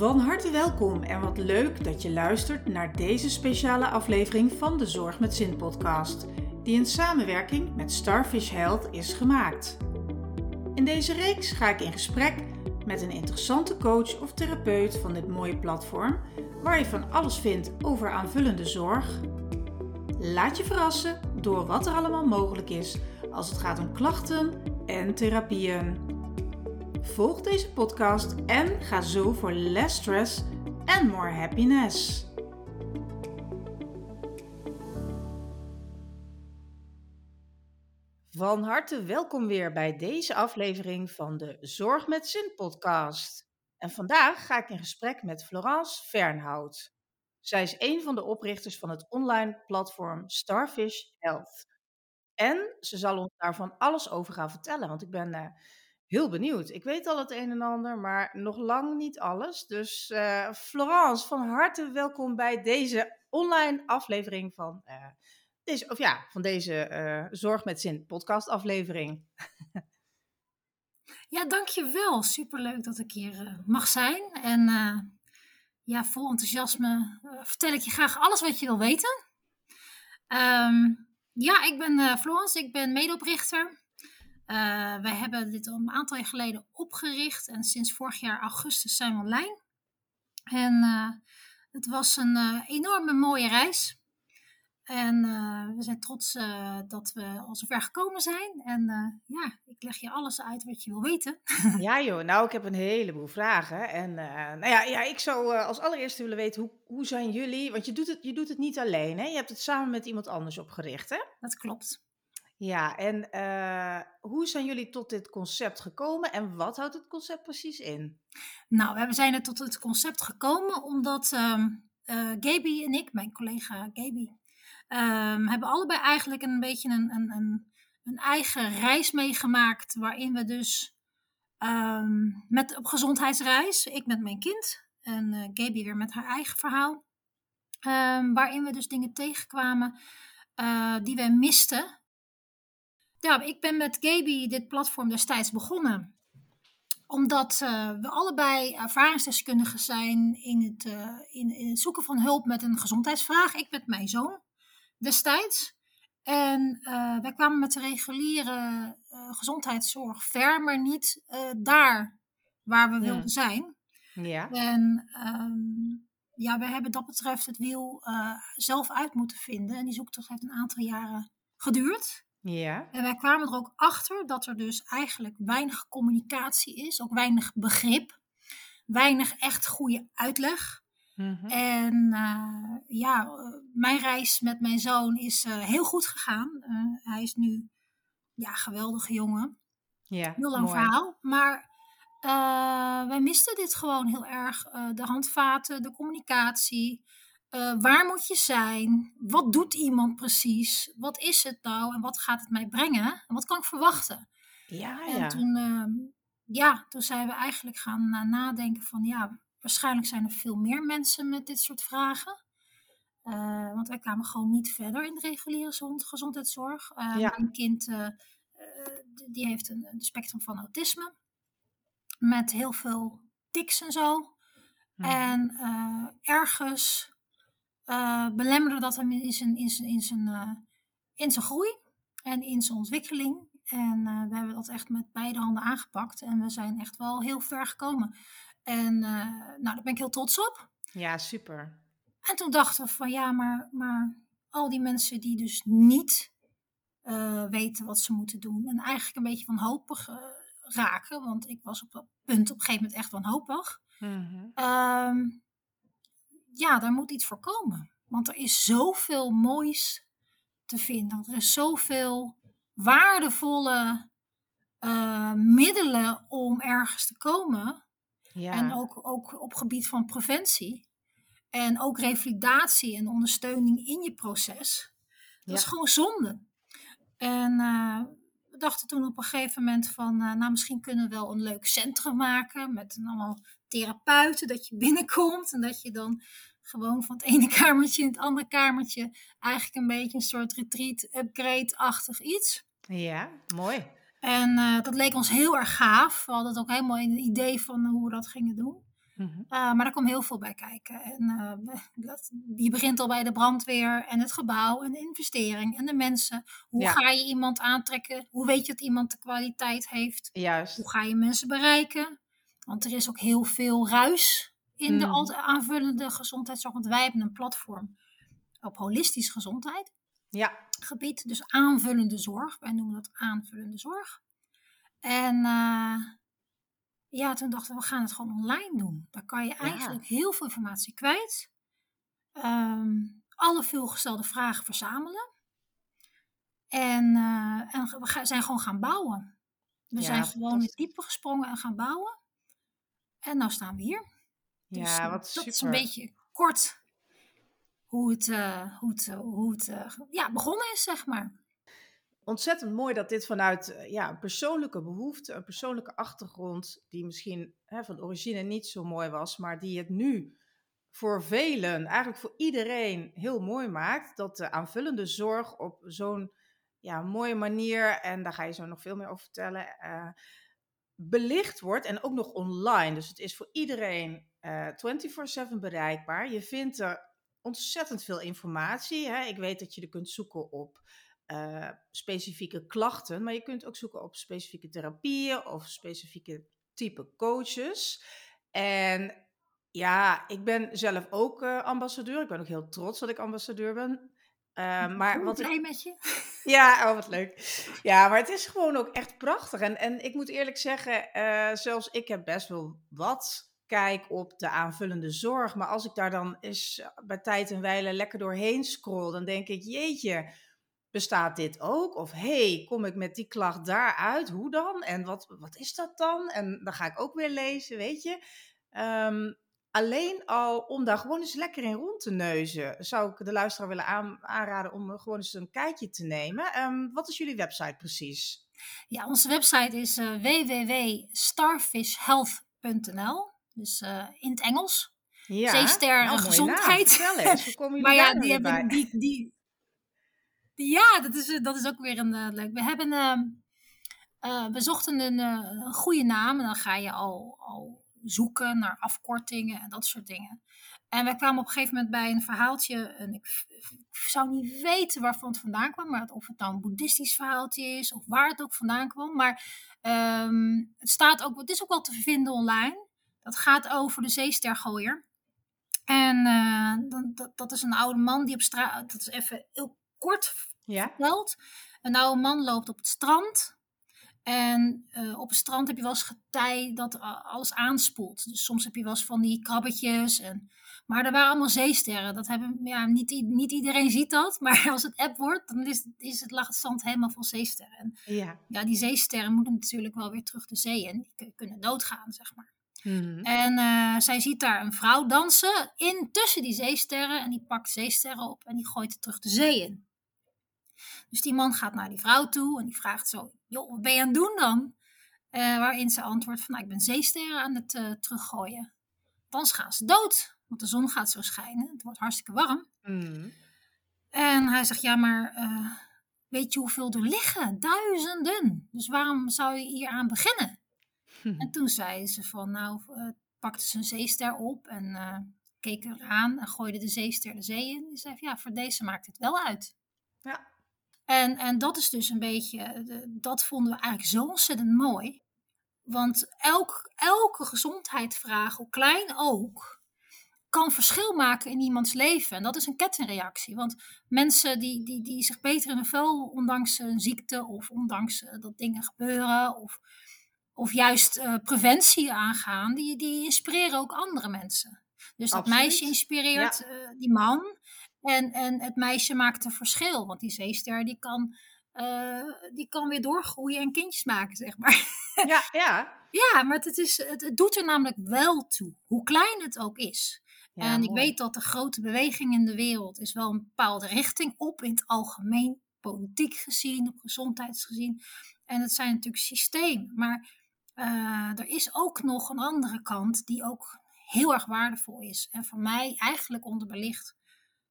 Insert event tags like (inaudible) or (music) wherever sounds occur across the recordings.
Van harte welkom en wat leuk dat je luistert naar deze speciale aflevering van de Zorg met Zin podcast, die in samenwerking met Starfish Health is gemaakt. In deze reeks ga ik in gesprek met een interessante coach of therapeut van dit mooie platform, waar je van alles vindt over aanvullende zorg. Laat je verrassen door wat er allemaal mogelijk is als het gaat om klachten en therapieën. Volg deze podcast en ga zo voor less stress en more happiness. Van harte welkom weer bij deze aflevering van de Zorg met Zin podcast. En vandaag ga ik in gesprek met Florence Fernhout. Zij is een van de oprichters van het online platform Starfish Health. En ze zal ons daarvan alles over gaan vertellen, want ik ben uh, heel benieuwd. Ik weet al het een en ander, maar nog lang niet alles. Dus uh, Florence, van harte welkom bij deze online aflevering van, uh, deze, of ja, van deze uh, Zorg met Zin podcast aflevering. (laughs) ja, dankjewel. Superleuk dat ik hier mag zijn. En ja, vol enthousiasme vertel ik je graag alles wat je wil weten. Um, ja, ik ben Florence, ik ben medeoprichter uh, wij hebben dit al een aantal jaar geleden opgericht en sinds vorig jaar augustus zijn we online. En uh, het was een uh, enorme mooie reis. En we zijn trots dat we al zover gekomen zijn. En ja, ik leg je alles uit wat je wil weten. (laughs) ja joh, nou ik heb een heleboel vragen. En nou ja, ja, ik zou als allereerste willen weten, hoe, hoe zijn jullie? Want je doet, het, je doet het niet alleen, hè? Je hebt het samen met iemand anders opgericht, hè? Dat klopt. Ja, en uh, hoe zijn jullie tot dit concept gekomen en wat houdt het concept precies in? Nou, we zijn er tot het concept gekomen omdat um, Gaby en ik, mijn collega Gaby, um, hebben allebei eigenlijk een beetje een, een, een, een eigen reis meegemaakt. Waarin we dus um, met, op gezondheidsreis, ik met mijn kind en uh, Gaby weer met haar eigen verhaal. waarin we dus dingen tegenkwamen die wij misten ja, ik ben met Gaby dit platform destijds begonnen omdat uh, we allebei ervaringsdeskundigen zijn in het, uh, in, in, het zoeken van hulp met een gezondheidsvraag. Ik met mijn zoon destijds. En uh, wij kwamen met de reguliere gezondheidszorg ver, maar niet daar waar we ja. wilden zijn. Ja. En um, ja, we hebben dat betreft het wiel zelf uit moeten vinden. En die zoektocht heeft een aantal jaren geduurd. Ja. En wij kwamen er ook achter dat er dus eigenlijk weinig communicatie is, ook weinig begrip, weinig echt goede uitleg. Mhm. En uh, ja, mijn reis met mijn zoon is uh, heel goed gegaan. Uh, hij is nu, ja, geweldige jongen. Ja, heel lang mooi. verhaal. Maar wij misten dit gewoon heel erg. de handvaten, de communicatie. Uh, waar moet je zijn? Wat doet iemand precies? Wat is het nou en wat gaat het mij brengen? En wat kan ik verwachten? Ja, en ja. toen, uh, ja, toen zijn we eigenlijk gaan uh, nadenken van ja, waarschijnlijk zijn er veel meer mensen met dit soort vragen. want wij kwamen gewoon niet verder in de reguliere gezondheidszorg. Ja. Mijn kind die heeft een, een spectrum van autisme. Met heel veel tics en zo. Mhm. En ergens uh, belemmerde dat hem in zijn, in zijn, in zijn, uh, in zijn groei en in zijn ontwikkeling. En uh, we hebben dat echt met beide handen aangepakt. En we zijn echt wel heel ver gekomen. En nou, daar ben ik heel trots op. Ja, super. En toen dachten we van ja, maar, maar al die mensen die dus niet weten wat ze moeten doen. En eigenlijk een beetje wanhopig raken. Want ik was op dat punt op een gegeven moment echt wanhopig. -hmm ja, daar moet iets voor komen. Want er is zoveel moois te vinden. Er is zoveel waardevolle uh, middelen om ergens te komen. Ja. En ook, ook op gebied van preventie. En ook revalidatie en ondersteuning in je proces. Dat is gewoon zonde. En uh, we dachten toen op een gegeven moment van, uh, nou misschien kunnen we wel een leuk centrum maken met allemaal therapeuten, dat je (laughs) binnenkomt en dat je dan gewoon van het ene (laughs) kamertje in het andere kamertje eigenlijk een beetje een soort retreat upgrade-achtig iets. Ja, mooi. En uh, dat leek ons heel erg gaaf. We hadden ook helemaal een idee van hoe we dat gingen doen. Mhm. maar daar komt heel veel bij kijken. En, dat, je begint al bij de brandweer en het gebouw en de investering en de mensen. Hoe ga je iemand aantrekken? Hoe weet je dat iemand de kwaliteit heeft? Juist. Hoe ga je mensen bereiken? Want er is ook heel veel ruis in de mhm. aanvullende gezondheidszorg. Want wij hebben een platform op holistisch gezondheid. Ja. Gebied, dus aanvullende zorg. Wij noemen dat aanvullende zorg. En uh, ja, toen dachten we, we gaan het gewoon online doen. Daar kan je eigenlijk heel veel informatie kwijt. Um, alle veelgestelde vragen verzamelen. En, uh, en we zijn gewoon gaan bouwen. We zijn gewoon in het diepe gesprongen en gaan bouwen. En nou staan we hier. Dus, ja, uh, wat super. Dat is een beetje kort hoe het, uh, hoe het, hoe het ja, begonnen is, zeg maar ontzettend mooi dat dit vanuit eh, ja, een persoonlijke behoefte, een persoonlijke achtergrond, die misschien hè, van origine niet zo mooi was, maar die het nu voor velen, eigenlijk voor iedereen, heel mooi maakt. Dat de aanvullende zorg op zo'n ja, mooie manier, en daar ga je zo nog veel meer over vertellen, uh, belicht wordt en ook nog online. Dus het is voor iedereen uh, eh, 24/7 bereikbaar. Je vindt er ontzettend veel informatie. Hè? Ik weet dat je er kunt zoeken op uh, specifieke klachten, maar je kunt ook zoeken op specifieke therapieën of specifieke type coaches. En ja, ik ben zelf ook uh, ambassadeur. Ik ben ook heel trots dat ik ambassadeur ben. Uh, (laughs) maar wat blij met je. (laughs) Ja, oh, wat leuk. Ja, maar het is gewoon ook echt prachtig. En, en ik moet eerlijk zeggen, uh, zelfs ik heb best wel wat kijk op de aanvullende zorg. Maar als ik daar dan eens bij tijd en wijle lekker doorheen scroll, dan denk ik, jeetje, bestaat dit ook? Of hey, kom ik met die klacht daaruit? Hoe dan? En wat, wat is dat dan? En dan ga ik ook weer lezen, weet je. Um, alleen al om daar gewoon eens lekker in rond te neuzen, zou ik de luisteraar willen aanraden om gewoon eens een kijkje te nemen. Um, wat is jullie website precies? Ja, onze website is uh, www.starfishhealth.nl. Dus uh, in het Engels. Ja, Zeester nou, gezondheid. (laughs) maar ja, die hebben die, die, ja, dat is, dat is ook weer een uh, leuk. We hebben, uh, we zochten een, goede naam en dan ga je al, al zoeken naar afkortingen en dat soort dingen. En wij kwamen op een gegeven moment bij een verhaaltje, en ik, zou niet weten waarvan het vandaan kwam, maar of het nou een boeddhistisch verhaaltje is of waar het ook vandaan kwam. Maar um, het, staat ook, het is ook wel te vinden online. Dat gaat over de zeestergooier. En dat, is een oude man die op straat, dat is even heel kort ja. verteld. Een oude man loopt op het strand. En uh, op het strand heb je wel eens getij dat alles aanspoelt. Dus soms heb je wel eens van die krabbetjes. En, maar er waren allemaal zeesterren. Dat hebben, ja, niet, niet iedereen ziet dat. (laughs) Maar als het app wordt, dan is, is het, lag het strand helemaal vol zeesterren. En, ja. ja, die zeesterren moeten natuurlijk wel weer terug de zee in. Die kunnen doodgaan, zeg maar. Mm En uh, zij ziet daar een vrouw dansen in tussen die zeesterren. En die pakt zeesterren op en die gooit het terug de zee in. Dus die man gaat naar die vrouw toe en die vraagt zo, joh, wat ben je aan het doen dan? Uh, waarin ze antwoordt van, nou, ik ben zeesterren aan het uh, teruggooien. Dan gaan ze dood, want de zon gaat zo schijnen. Het wordt hartstikke warm. Mm. En hij zegt, ja, maar uh, weet je hoeveel er liggen? Duizenden. Dus waarom zou je hier aan beginnen? (laughs) En toen zei ze van, nou, pakte ze een zeester op en keek eraan en gooide de zeester de zee in. Die zei, ja, voor deze maakt het wel uit. Ja. En, en dat is dus een beetje, dat vonden we eigenlijk zo ontzettend mooi. Want elk, elke gezondheidsvraag, hoe klein ook, kan verschil maken in iemands leven. En dat is een kettingreactie. Want mensen die, die, die zich beter in hun vel, ondanks een ziekte of ondanks eh, dat dingen gebeuren, of, of juist uh, preventie aangaan, die, die inspireren ook andere mensen. Dus dat meisje inspireert uh, die man. En, en het meisje maakt een verschil, want die zeester die kan, uh, die kan weer doorgroeien en kindjes maken, zeg maar. (laughs) Ja, ja. ja, maar het, is, het, het, doet er namelijk wel toe, hoe klein het ook is. Ja, en ik weet dat de grote beweging in de wereld is wel een bepaalde richting op in het algemeen, politiek gezien, op gezondheidsgezien. En het zijn natuurlijk systemen, maar uh, er is ook nog een andere kant die ook heel erg waardevol is. En voor mij eigenlijk onderbelicht.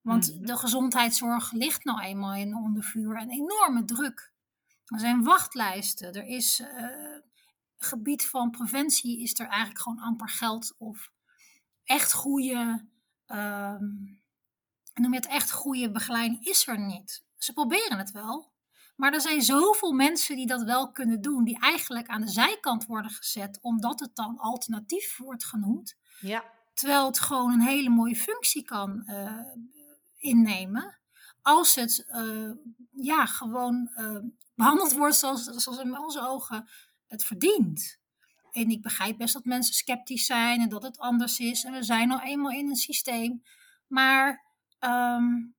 Want mhm. de gezondheidszorg ligt nou eenmaal in onder vuur en enorme druk. Er zijn wachtlijsten. Er is uh, gebied van preventie is er eigenlijk gewoon amper geld of echt goede, ehm, noem je het echt goede begeleiding is er niet. Ze proberen het wel, maar er zijn zoveel mensen die dat wel kunnen doen, die eigenlijk aan de zijkant worden gezet, omdat het dan alternatief wordt genoemd. Ja. Terwijl het gewoon een hele mooie functie kan uh, innemen. Als het uh, ja, gewoon uh, behandeld wordt zoals, zoals in onze ogen het verdient. En ik begrijp best dat mensen sceptisch zijn en dat het anders is. En we zijn nou eenmaal in een systeem. Maar um,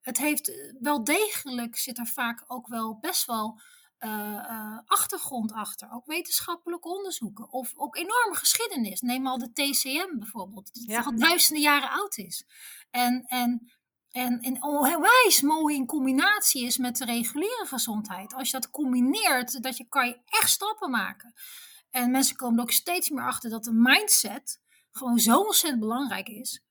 het heeft wel degelijk, zit er vaak ook wel best wel uh, uh, achtergrond achter. Ook wetenschappelijke onderzoeken. Of ook enorme geschiedenis. Neem al de TCM bijvoorbeeld. Die ja. al duizenden jaren oud is. En, en, en, en onwijs mooi in combinatie is met de reguliere gezondheid. Als je dat combineert, dat je, kan je echt stappen maken. En mensen komen er ook steeds meer achter dat de mindset gewoon zo ontzettend belangrijk is.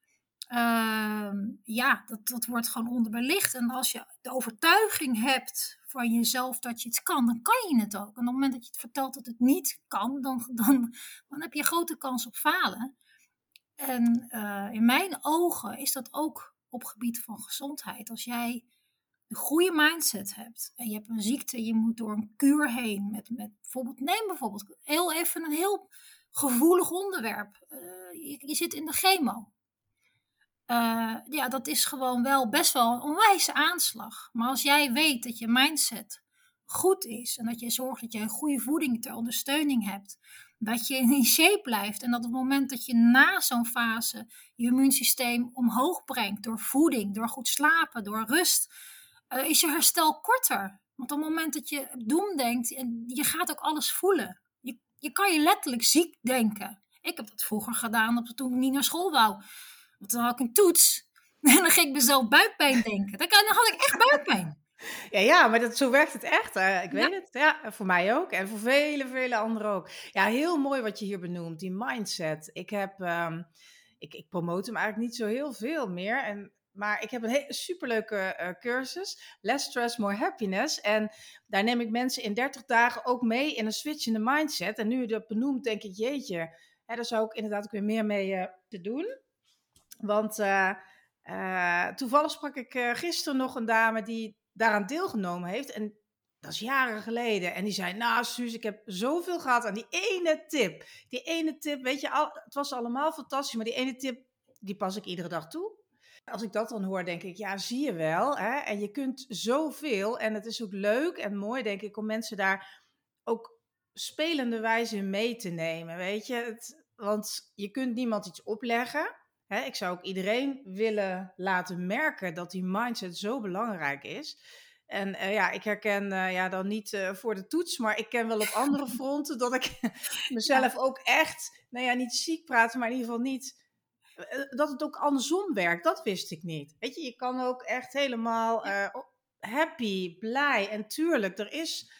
Uh, ja, dat, dat wordt gewoon onderbelicht. En als je de overtuiging hebt van jezelf dat je iets kan, dan kan je het ook. En op het moment dat je het vertelt dat het niet kan, dan, dan, dan heb je grote kans op falen. En uh, in mijn ogen is dat ook op gebied van gezondheid. Als jij een goede mindset hebt en je hebt een ziekte, je moet door een kuur heen. Met, met bijvoorbeeld, neem bijvoorbeeld heel even een heel gevoelig onderwerp. Uh, je, zit in de chemo. Uh, ja, dat is gewoon wel best wel een onwijze aanslag. Maar als jij weet dat je mindset goed is en dat je zorgt dat je een goede voeding ter ondersteuning hebt, dat je in shape blijft en dat op het moment dat je na zo'n fase je immuunsysteem omhoog brengt door voeding, door goed slapen, door rust, uh, is je herstel korter. Want op het moment dat je doem denkt, en je gaat ook alles voelen. Je, je kan je letterlijk ziek denken. Ik heb dat vroeger gedaan toen ik niet naar school wou. Want dan had ik een toets (laughs) en dan ging ik mezelf buikpijn denken. Dan had ik echt buikpijn. (laughs) Ja, ja, maar dat, zo werkt het echt. Hè? Ik weet het. Ja, voor mij ook. En voor vele, vele anderen ook. Ja, heel mooi wat je hier benoemt, die mindset. Ik heb, um, ik, ik promote hem eigenlijk niet zo heel veel meer. En, maar ik heb een superleuke uh, cursus, Less Stress, More Happiness. En daar neem ik mensen in 30 dagen ook mee in een switch in de mindset. En nu je dat benoemt, denk ik, jeetje, hè, daar zou ik inderdaad ook weer meer mee uh, te doen. Want uh, toevallig sprak ik gisteren nog een dame die daaraan deelgenomen heeft. En dat is jaren geleden. En die zei, nou Suus, ik heb zoveel gehad aan die ene tip. Die ene tip, weet je, al, het was allemaal fantastisch, maar die ene tip, die pas ik iedere dag toe. Als ik dat dan hoor, denk ik, ja, zie je wel. Hè? En je kunt zoveel. En het is ook leuk en mooi, denk ik, om mensen daar ook spelende wijze mee te nemen. Weet je, het, want je kunt niemand iets opleggen. Hè, ik zou ook iedereen willen laten merken dat die mindset zo belangrijk is. En uh, ja, ik herken uh, ja, dan niet uh, voor de toets, maar ik ken wel op andere (laughs) fronten dat ik (laughs) mezelf ook echt, nou ja, niet ziek praten, maar in ieder geval niet, dat het ook andersom werkt. Dat wist ik niet. Weet je, je kan ook echt helemaal happy, blij. En tuurlijk, er is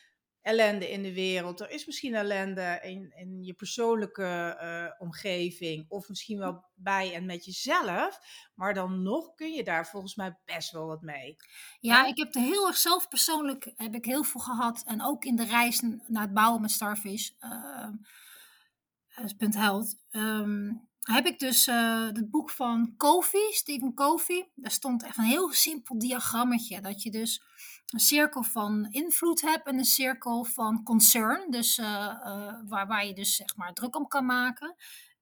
ellende in de wereld. Er is misschien ellende in, in je persoonlijke uh, omgeving. Of misschien wel bij en met jezelf. Maar dan nog kun je daar volgens mij best wel wat mee. Ja, ik heb er heel erg zelf persoonlijk heb ik heel veel gehad. En ook in de reis naar het bouwen met Starfish. Uh, punt held. Um, heb ik dus uh, het boek van Covey, Stephen Covey. Daar stond echt een heel simpel diagrammetje. Dat je dus een cirkel van invloed hebt en een cirkel van concern. Dus uh, uh, waar, waar je dus zeg maar druk om kan maken.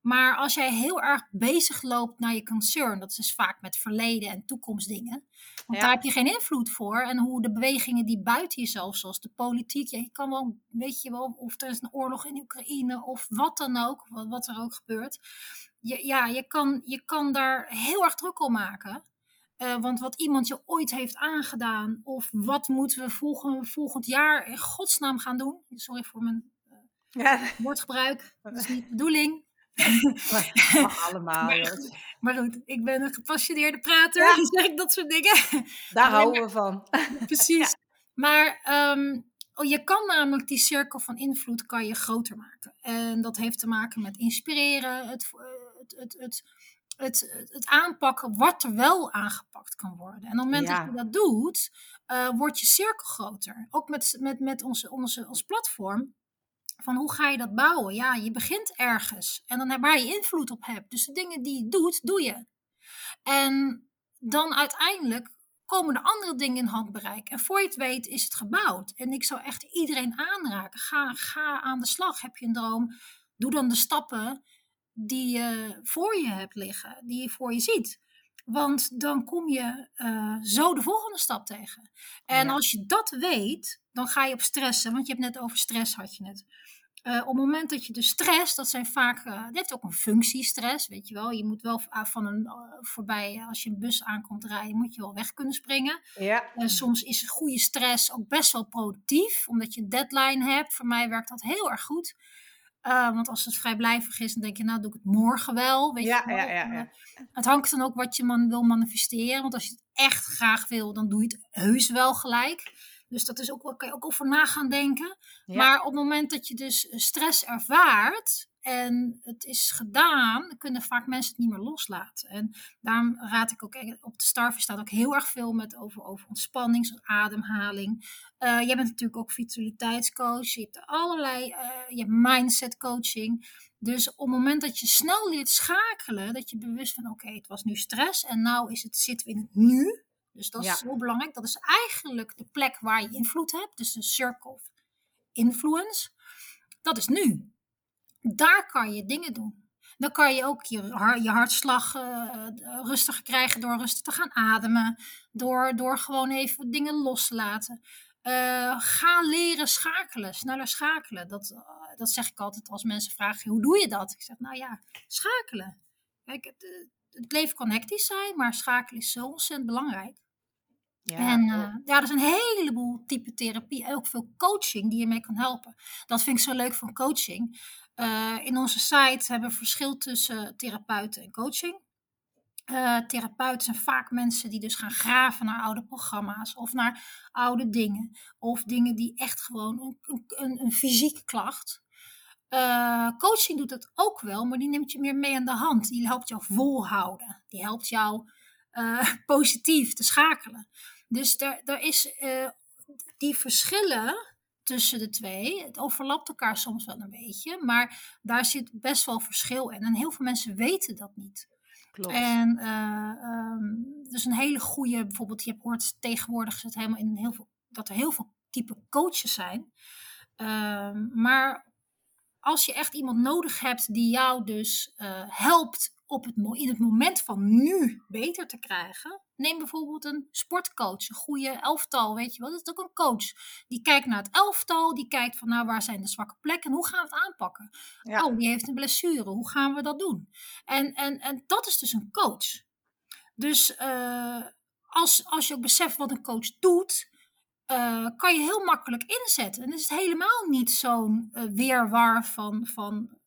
Maar als jij heel erg bezig loopt naar je concern, dat is dus vaak met verleden en toekomstdingen, want daar heb je geen invloed voor. En hoe de bewegingen die buiten jezelf, zoals de politiek, je kan wel, weet je wel, of er is een oorlog in Oekraïne of wat dan ook, wat, wat er ook gebeurt. Je, ja, je kan, je kan daar heel erg druk om maken. Uh, want wat iemand je ooit heeft aangedaan, of wat moeten we volgend, volgend jaar in godsnaam gaan doen? Sorry voor mijn uh, ja. woordgebruik, dat is niet de bedoeling. (laughs) Mag allemaal. Maar goed, maar goed, ik ben een gepassioneerde prater, ja. dus zeg ik dat soort dingen. Daar houden we van. (laughs) Precies. Ja. Maar um, je kan namelijk die cirkel van invloed kan je groter maken. En dat heeft te maken met inspireren, het, het, het, het het, het aanpakken wat er wel aangepakt kan worden. En op het moment ja. dat je dat doet, uh, wordt je cirkel groter. Ook met, met, met onze, onze, ons platform van hoe ga je dat bouwen? Ja, je begint ergens en dan waar je invloed op hebt. Dus de dingen die je doet, doe je. En dan uiteindelijk komen er andere dingen in handbereik. En voor je het weet is het gebouwd. En ik zou echt iedereen aanraken. Ga, ga aan de slag. Heb je een droom? Doe dan de stappen die je voor je hebt liggen, die je voor je ziet. Want dan kom je uh, zo de volgende stap tegen. En als je dat weet, dan ga je op stressen. Want je hebt net over stress, had je net. Uh, op het moment dat je de stress, dat zijn vaak, uh, dat heeft ook een functiestress, weet je wel. Je moet wel van een voorbij, als je een bus aankomt rijden, moet je wel weg kunnen springen. Ja. soms is goede stress ook best wel productief, omdat je een deadline hebt. Voor mij werkt dat heel erg goed. Uh, want als het vrijblijvig is, dan denk je, nou doe ik het morgen wel. Weet ja, je wel? Ja, ja, ja. Het hangt dan ook wat je man wil manifesteren. Want als je het echt graag wil, dan doe je het heus wel gelijk. Dus dat is ook, kan je ook over na gaan denken. Maar op het moment dat je dus stress ervaart, en het is gedaan, kunnen vaak mensen het niet meer loslaten. En daarom raad ik ook, op de Starfish staat ook heel erg veel met over, over ontspanning, ademhaling. Uh, jij bent natuurlijk ook vitaliteitscoach, je hebt allerlei, uh, je hebt mindset coaching. Dus op het moment dat je snel leert schakelen, dat je bewust van oké, het was nu stress en nou is het, zitten we in het nu. Dus dat is heel belangrijk. Dat is eigenlijk de plek waar je invloed hebt. Dus een circle of influence. Dat is nu daar kan je dingen doen. Dan kan je ook je, je hartslag uh, rustiger krijgen door rustig te gaan ademen. Door, door gewoon even dingen los te laten. Uh, ga leren schakelen, sneller schakelen. Dat, dat zeg ik altijd als mensen vragen, hoe doe je dat? Ik zeg, nou ja, schakelen. Kijk, het, het leven kan hectisch zijn, maar schakelen is zo ontzettend belangrijk. Ja, en uh, ja, er is een heleboel type therapie ook veel coaching die je mee kan helpen. Dat vind ik zo leuk van coaching. Uh, in onze site hebben we verschil tussen therapeuten en coaching. Uh, therapeuten zijn vaak mensen die dus gaan graven naar oude programma's of naar oude dingen. Of dingen die echt gewoon een, een, een fysieke klacht. Uh, coaching doet dat ook wel, maar die neemt je meer mee aan de hand. Die helpt jou volhouden. Die helpt jou (laughs) positief te schakelen. Dus er, er is die verschillen tussen de twee. Het overlapt elkaar soms wel een beetje, maar daar zit best wel verschil in. En heel veel mensen weten dat niet. Klopt. En uh, dus een hele goede, bijvoorbeeld, je hoort tegenwoordig zit helemaal in heel veel, dat er heel veel type coaches zijn. Ehm, maar als je echt iemand nodig hebt die jou dus uh, helpt op het, in het moment van nu beter te krijgen. Neem bijvoorbeeld een sportcoach, een goede elftal, weet je wel. Dat is ook een coach. Die kijkt naar het elftal, die kijkt van nou waar zijn de zwakke plekken en hoe gaan we het aanpakken. Oh, die heeft een blessure, hoe gaan we dat doen? En, en, en dat is dus een coach. Dus uh, als, als je ook beseft wat een coach doet, uh, kan je heel makkelijk inzetten. En het is helemaal niet zo'n uh, weerwar van, van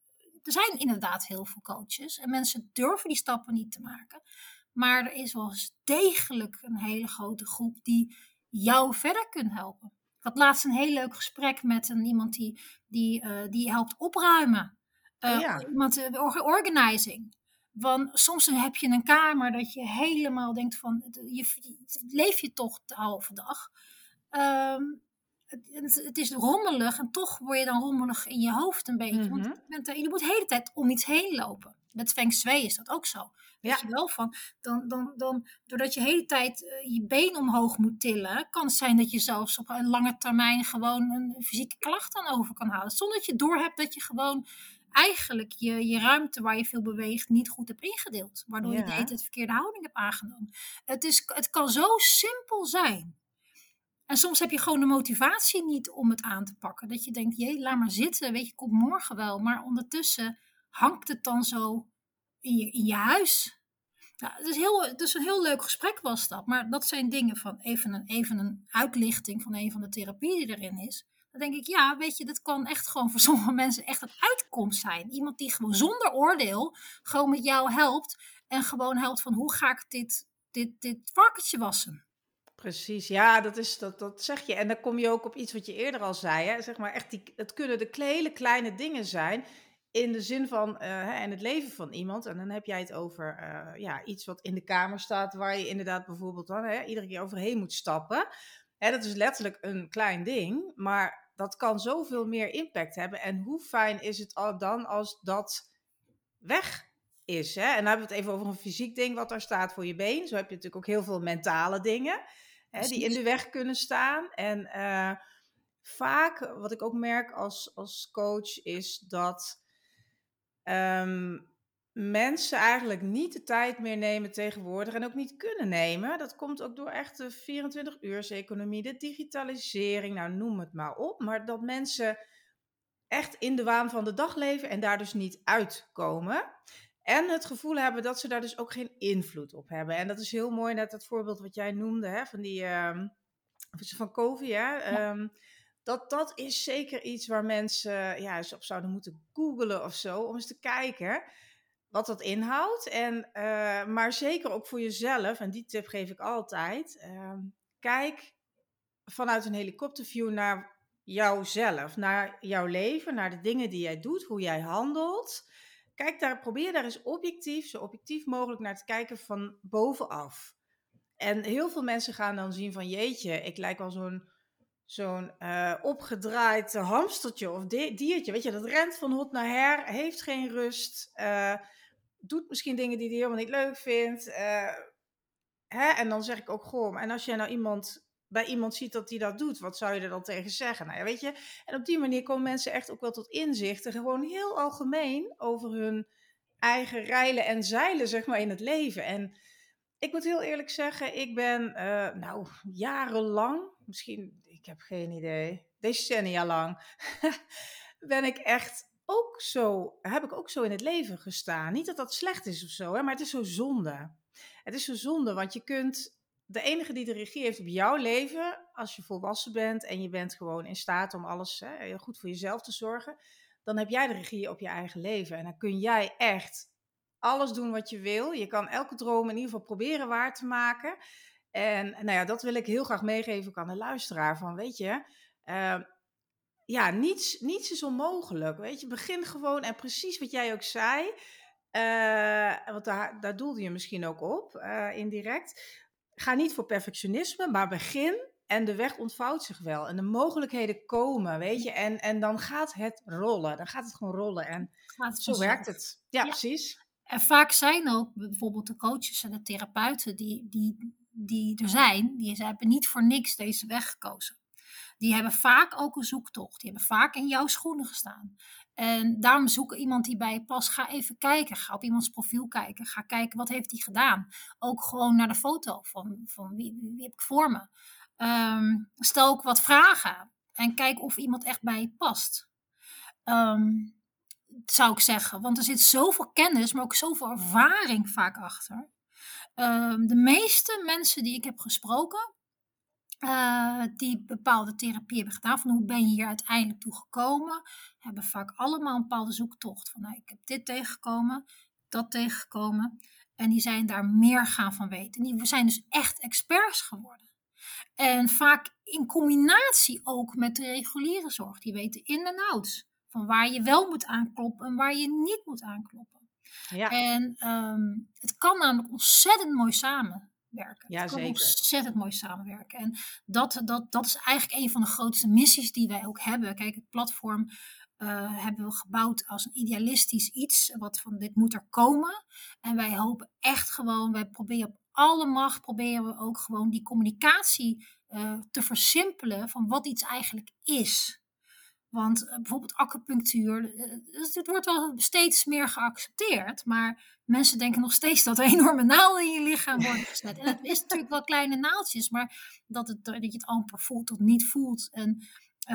er zijn inderdaad heel veel coaches en mensen durven die stappen niet te maken. Maar er is wel degelijk een hele grote groep die jou verder kunnen helpen. Ik had laatst een heel leuk gesprek met een, iemand die, die, uh, die helpt opruimen. Uh, ja. Iemand, organizing. Want soms heb je een kamer dat je helemaal denkt van, je, leef je toch de halve dag. Um, het, het, is rommelig en toch word je dan rommelig in je hoofd een beetje. Want mhm. je, bent er, je moet de hele tijd om iets heen lopen. Met Feng Shui is dat ook zo. Weet je wel, van, dan, dan, dan, doordat je de hele tijd uh, je been omhoog moet tillen, kan het zijn dat je zelfs op een lange termijn gewoon een fysieke klacht aan over kan halen. Zonder dat je doorhebt dat je gewoon eigenlijk je, je ruimte waar je veel beweegt niet goed hebt ingedeeld. Waardoor je de hele tijd verkeerde houding hebt aangenomen. Het, is, het kan zo simpel zijn. En soms heb je gewoon de motivatie niet om het aan te pakken. Dat je denkt, jee, laat maar zitten, weet je, kom morgen wel. Maar ondertussen hangt het dan zo in je, in je huis. Nou, het, is heel, een heel leuk gesprek was dat. Maar dat zijn dingen van even een, even een uitlichting van een van de therapieën die erin is. Dan denk ik, ja, weet je, dat kan echt gewoon voor (laughs) sommige mensen echt een uitkomst zijn. Iemand die gewoon zonder oordeel gewoon met jou helpt. En gewoon helpt van, hoe ga ik dit, dit, dit varkentje wassen? Precies, ja, dat, is, dat, dat zeg je. En dan kom je ook op iets wat je eerder al zei. Hè? Zeg maar echt die, het kunnen de hele kleine dingen zijn in de zin van uh, en het leven van iemand. En dan heb jij het over uh, ja, iets wat in de kamer staat, waar je inderdaad bijvoorbeeld dan hè, iedere keer overheen moet stappen. Hè, dat is letterlijk een klein ding, maar dat kan zoveel meer impact hebben. En hoe fijn is het dan als dat weg is? Hè? En dan hebben we het even over een fysiek ding wat daar staat voor je been. Zo heb je natuurlijk ook heel veel mentale dingen hè, die in de weg kunnen staan. En uh, vaak, wat ik ook merk als, als coach, is dat um, mensen eigenlijk niet de tijd meer nemen tegenwoordig en ook niet kunnen nemen. Dat komt ook door echt de 24-uurs-economie, de digitalisering, nou noem het maar op. Maar dat mensen echt in de waan van de dag leven en daar dus niet uitkomen. En het gevoel hebben dat ze daar dus ook geen invloed op hebben. En dat is heel mooi, net het voorbeeld wat jij noemde, hè, van die uh, van COVID. Ja. Ehm, dat, dat is zeker iets waar mensen ja, eens op zouden moeten googlen of zo, om eens te kijken wat dat inhoudt. En, uh, maar zeker ook voor jezelf, en die tip geef ik altijd. Uh, kijk vanuit een helikopterview naar jouzelf, naar jouw leven, naar de dingen die jij doet, hoe jij handelt. Kijk daar, probeer daar eens objectief, zo objectief mogelijk naar te kijken van bovenaf. En heel veel mensen gaan dan zien van jeetje, ik lijk wel zo'n zo'n uh, opgedraaid hamstertje of diertje. Weet je, dat rent van hot naar her, heeft geen rust. Uh, doet misschien dingen die hij helemaal niet leuk vindt. Uh, hè? En dan zeg ik ook, goh, en als jij nou iemand bij iemand ziet dat die dat doet, wat zou je er dan tegen zeggen? Nou ja, weet je, en op die manier komen mensen echt ook wel tot inzichten, gewoon heel algemeen over hun eigen rijlen en zeilen, zeg maar, in het leven. En ik moet heel eerlijk zeggen, ik ben, uh, nou, jarenlang, misschien, ik heb geen idee, decennia lang, (laughs) ben ik echt ook zo, heb ik ook zo in het leven gestaan. Niet dat dat slecht is of zo, hè, maar het is zo zonde. Het is zo zonde, want je kunt, de enige die de regie heeft op jouw leven, als je volwassen bent en je bent gewoon in staat om alles hè, goed voor jezelf te zorgen, dan heb jij de regie op je eigen leven. En dan kun jij echt alles doen wat je wil. Je kan elke droom in ieder geval proberen waar te maken. En nou ja, dat wil ik heel graag meegeven aan de luisteraar. Van weet je, uh, ja, niets, niets is onmogelijk. Weet je, begin gewoon en precies wat jij ook zei. Uh, want daar, daar doelde je misschien ook op, uh, indirect. Ga niet voor perfectionisme, maar begin en de weg ontvouwt zich wel. En de mogelijkheden komen, weet je. En, en dan gaat het rollen. Dan gaat het gewoon rollen. En zo werkt het. Ja, ja, precies. En vaak zijn ook bijvoorbeeld de coaches en de therapeuten die, die, die er zijn, die hebben niet voor niks deze weg gekozen die hebben vaak ook een zoektocht. Die hebben vaak in jouw schoenen gestaan. En daarom zoek iemand die bij je past. Ga even kijken. Ga op iemands profiel kijken. Ga kijken wat heeft hij gedaan. Ook gewoon naar de foto van, van wie, wie heb ik voor me. Um, stel ook wat vragen. En kijk of iemand echt bij je past. Um, zou ik zeggen. Want er zit zoveel kennis, maar ook zoveel ervaring vaak achter. Um, de meeste mensen die ik heb gesproken, uh, die bepaalde therapie hebben gedaan. Van hoe ben je hier uiteindelijk toe gekomen? Hebben vaak allemaal een bepaalde zoektocht. Van nou, ik heb dit tegengekomen, dat tegengekomen. En die zijn daar meer gaan van weten. Die zijn dus echt experts geworden. En vaak in combinatie ook met de reguliere zorg. Die weten in en outs. Van waar je wel moet aankloppen en waar je niet moet aankloppen. Ja. En um, het kan namelijk ontzettend mooi samen werken. Ja, het kan zeker. ontzettend mooi samenwerken. En dat, dat, dat is eigenlijk een van de grootste missies die wij ook hebben. Kijk, het platform uh, hebben we gebouwd als een idealistisch iets. Wat van dit moet er komen. En wij hopen echt gewoon, wij proberen op alle macht, proberen we ook gewoon die communicatie uh, te versimpelen van wat iets eigenlijk is. Want uh, bijvoorbeeld acupunctuur, het wordt wel steeds meer geaccepteerd, maar mensen denken nog steeds dat er (laughs) enorme naalden in je lichaam worden gezet. En het is natuurlijk wel kleine naaltjes, maar dat, het, dat je het amper voelt of niet voelt. En,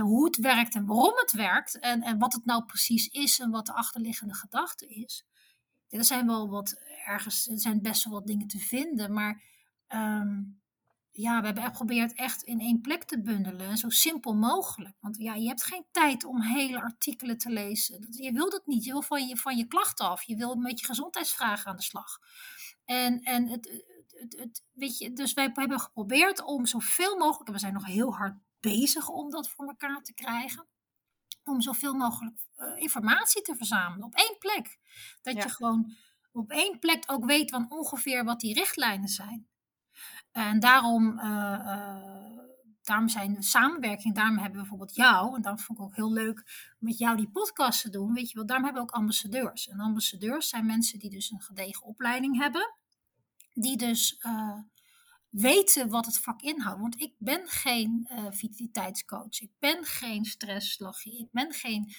hoe het werkt en waarom het werkt. En, en wat het nou precies is en wat de achterliggende gedachte is. Er zijn wel wat ergens, er zijn best wel wat dingen te vinden, maar um, ja, we hebben geprobeerd echt in één plek te bundelen. Zo simpel mogelijk. Want ja, je hebt geen tijd om hele artikelen te lezen. Je wil dat niet. Je wil van je, van je klachten af. Je wil met je gezondheidsvragen aan de slag. En, en het, het, het, weet je, dus wij hebben geprobeerd om zoveel mogelijk, en we zijn nog heel hard bezig om dat voor elkaar te krijgen, om zoveel mogelijk uh, informatie te verzamelen op één plek. Dat je gewoon op één plek ook weet van ongeveer wat die richtlijnen zijn. En daarom uh, uh, daarom zijn de samenwerking, daarom hebben we bijvoorbeeld jou, en daarom vond ik ook heel leuk met jou die podcast te doen, weet je wel, daarom hebben we ook ambassadeurs. En ambassadeurs zijn mensen die dus een gedegen opleiding hebben, die dus weten wat het vak inhoudt. Want ik ben geen uh, vitaliteitscoach, ik ben geen stresslogie, ik ben geen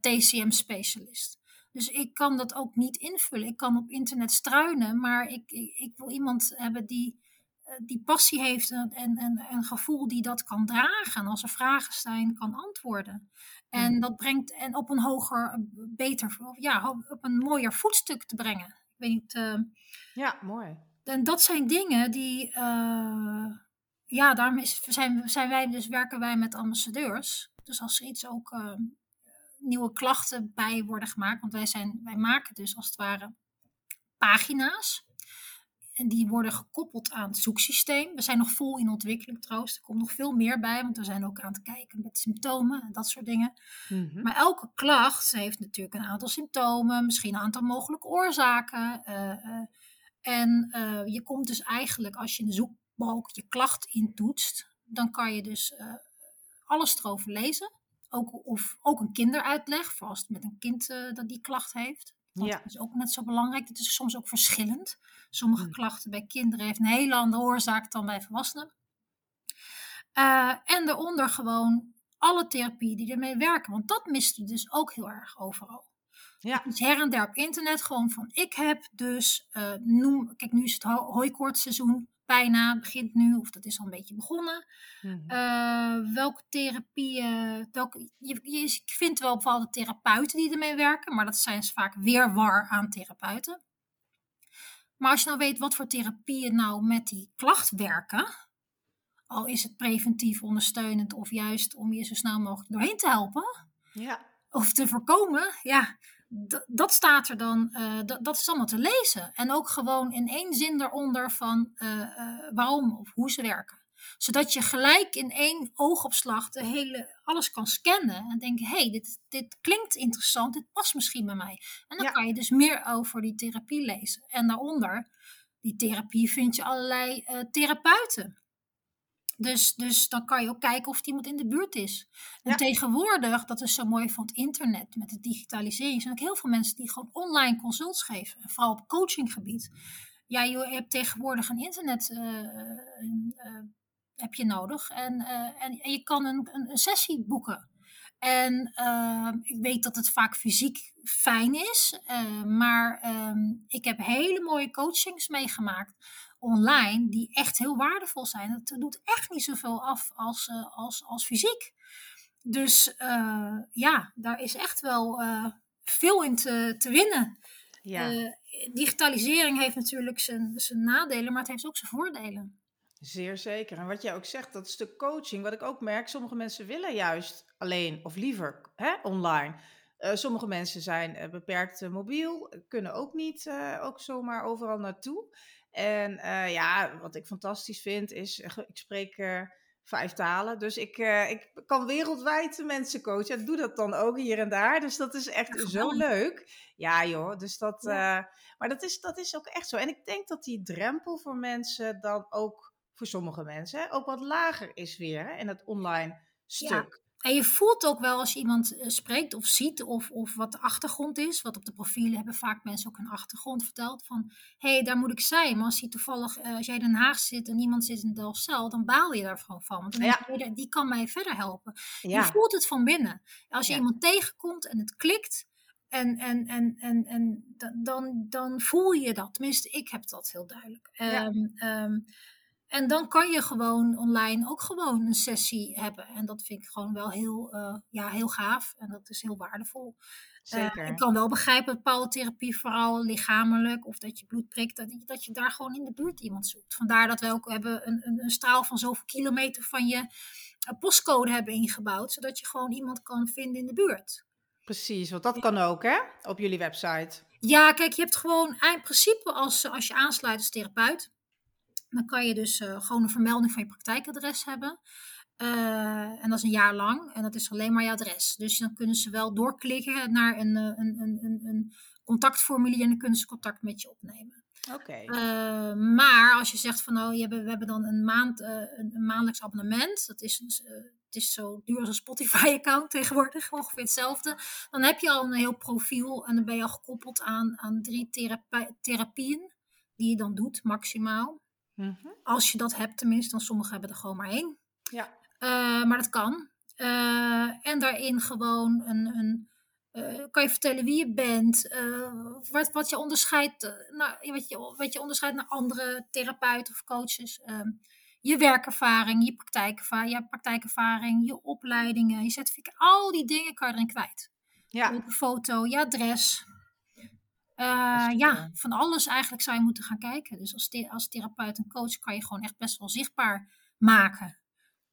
TCM-specialist. Dus ik kan dat ook niet invullen. Ik kan op internet struinen, maar ik, ik, wil iemand hebben die eh, die passie heeft en, en, een gevoel die dat kan dragen. En als er vragen zijn, kan antwoorden. En hmm. dat brengt en op een hoger, beter, ja, op een mooier voetstuk te brengen. Ik weet niet. Uh, ja, mooi. En dat zijn dingen die, uh, ja, daarom is, zijn, zijn wij dus werken wij met ambassadeurs. Dus als er iets ook uh, nieuwe klachten bij worden gemaakt, want wij, zijn, wij maken dus als het ware pagina's en die worden gekoppeld aan het zoeksysteem. We zijn nog vol in ontwikkeling trouwens. Er komt nog veel meer bij, want we zijn ook aan het kijken met symptomen en dat soort dingen. Mhm. Maar elke klacht heeft natuurlijk een aantal symptomen, misschien een aantal mogelijke oorzaken. Uh, uh, en uh, je komt dus eigenlijk, als je in de zoekbalk je klacht intoetst, dan kan je dus alles erover lezen. Ook, of ook een kinderuitleg, voor als het met een kind dat die klacht heeft. Want ja. dat is ook net zo belangrijk. Het is soms ook verschillend. Sommige mm. klachten bij kinderen heeft een hele andere oorzaak dan bij volwassenen. Uh, en daaronder gewoon alle therapieën die ermee werken. Want dat mist dus ook heel erg overal. Ja. Dus her en der op internet gewoon van ik heb dus, uh, noem, kijk nu is het ho hooikoortseizoen bijna, begint nu, of dat is al een beetje begonnen. Mm -hmm. welke therapieën, welke, je, je vindt wel bepaalde therapeuten die ermee werken, maar dat zijn vaak weer war aan therapeuten. Maar als je nou weet wat voor therapieën nou met die klacht werken, al is het preventief ondersteunend of juist om je zo snel mogelijk doorheen te helpen, ja. of te voorkomen, ja, dat staat er dan, uh, dat is allemaal te lezen. En ook gewoon in één zin eronder van uh, uh, waarom of hoe ze werken. Zodat je gelijk in één oogopslag de hele, alles kan scannen en denken, hé, hey, dit, dit klinkt interessant, dit past misschien bij mij. En dan kan je dus meer over die therapie lezen. En daaronder, die therapie vind je allerlei therapeuten. Dus, dus dan kan je ook kijken of iemand in de buurt is. En tegenwoordig, dat is zo mooi van het internet, met de digitalisering, zijn ook heel veel mensen die gewoon online consults geven. En vooral op coachinggebied. Ja, je hebt tegenwoordig een internet uh, uh, heb je nodig. En, en, en, je kan een, een, een sessie boeken. En ik weet dat het vaak fysiek fijn is, maar ehm, ik heb hele mooie coachings meegemaakt online die echt heel waardevol zijn. Het doet echt niet zoveel af als, uh, als, als fysiek. Dus uh, ja, daar is echt wel uh, veel in te, te winnen. Ja. digitalisering heeft natuurlijk zijn, zijn nadelen, maar het heeft ook zijn voordelen. Zeer zeker. En wat jij ook zegt, dat stuk coaching, wat ik ook merk, sommige mensen willen juist alleen of liever hè, online. Uh, sommige mensen zijn uh, beperkt mobiel, kunnen ook niet ook zomaar overal naartoe. En uh, ja, wat ik fantastisch vind is, ik spreek uh, vijf talen. Dus ik, uh, ik kan wereldwijd mensen coachen. Ik doe dat dan ook hier en daar. Dus dat is echt zo leuk. Ja joh, dus dat... Ja. maar dat is, dat is ook echt zo. En ik denk dat die drempel voor mensen dan ook, voor sommige mensen, ook wat lager is weer hè, in het online stuk. En je voelt ook wel als je iemand eh, spreekt of ziet of, of wat de achtergrond is. Want op de profielen hebben vaak mensen ook een achtergrond verteld. Van, hé, hey, daar moet ik zijn. Maar als, je toevallig, uh, als jij in Den Haag zit en iemand zit in Delfzijl, dan baal je daarvan. Van, want ja. je, die kan mij verder helpen. Ja. Je voelt het van binnen. Als je ja. iemand tegenkomt en het klikt, en, en, en, en, en dan, dan voel je dat. Tenminste, ik heb dat heel duidelijk. Um, um, en dan kan je gewoon online ook gewoon een sessie hebben. En dat vind ik gewoon wel heel, uh, ja, heel gaaf. En dat is heel waardevol. Eh, Zeker. Uh, ik kan wel begrijpen, bepaalde therapie, vooral lichamelijk, of dat je bloed prikt, dat, dat je daar gewoon in de buurt iemand zoekt. Vandaar dat we ook hebben een, een, een straal van zoveel kilometer van je uh, postcode hebben ingebouwd, zodat je gewoon iemand kan vinden in de buurt. Precies, want dat kan ook, hè, op jullie website. Ja, kijk, je hebt gewoon in principe als, als je aansluit als therapeut, dan kan je dus uh, gewoon een vermelding van je praktijkadres hebben. Uh, en dat is een jaar lang en dat is alleen maar je adres. Dus dan kunnen ze wel doorklikken naar een, een, een, een, een contactformulier en dan kunnen ze contact met je opnemen. Oké. Uh, maar als je zegt van nou, we hebben dan een, maand, uh, een, een, maandelijks abonnement. Dat is, uh, het is zo duur als een Spotify-account tegenwoordig, (laughs) ongeveer hetzelfde. Dan heb je al een heel profiel en dan ben je al gekoppeld aan, aan drie therape therapieën die je dan doet, maximaal. Mm -hmm. Als je dat hebt tenminste, dan sommigen hebben er gewoon maar één. Ja. maar dat kan. en daarin gewoon een, een uh, kan je vertellen wie je bent, wat, wat je onderscheidt, nou, wat, je, wat je onderscheidt naar andere therapeuten of coaches. Ehm, je werkervaring, je praktijkervaring, je praktijkervaring, je opleidingen, je certificaat, al die dingen kan je erin kwijt. Ja. Op een foto, je adres. Ja, van alles eigenlijk zou je moeten gaan kijken. Dus als, the als therapeut en coach kan je gewoon echt best wel zichtbaar maken.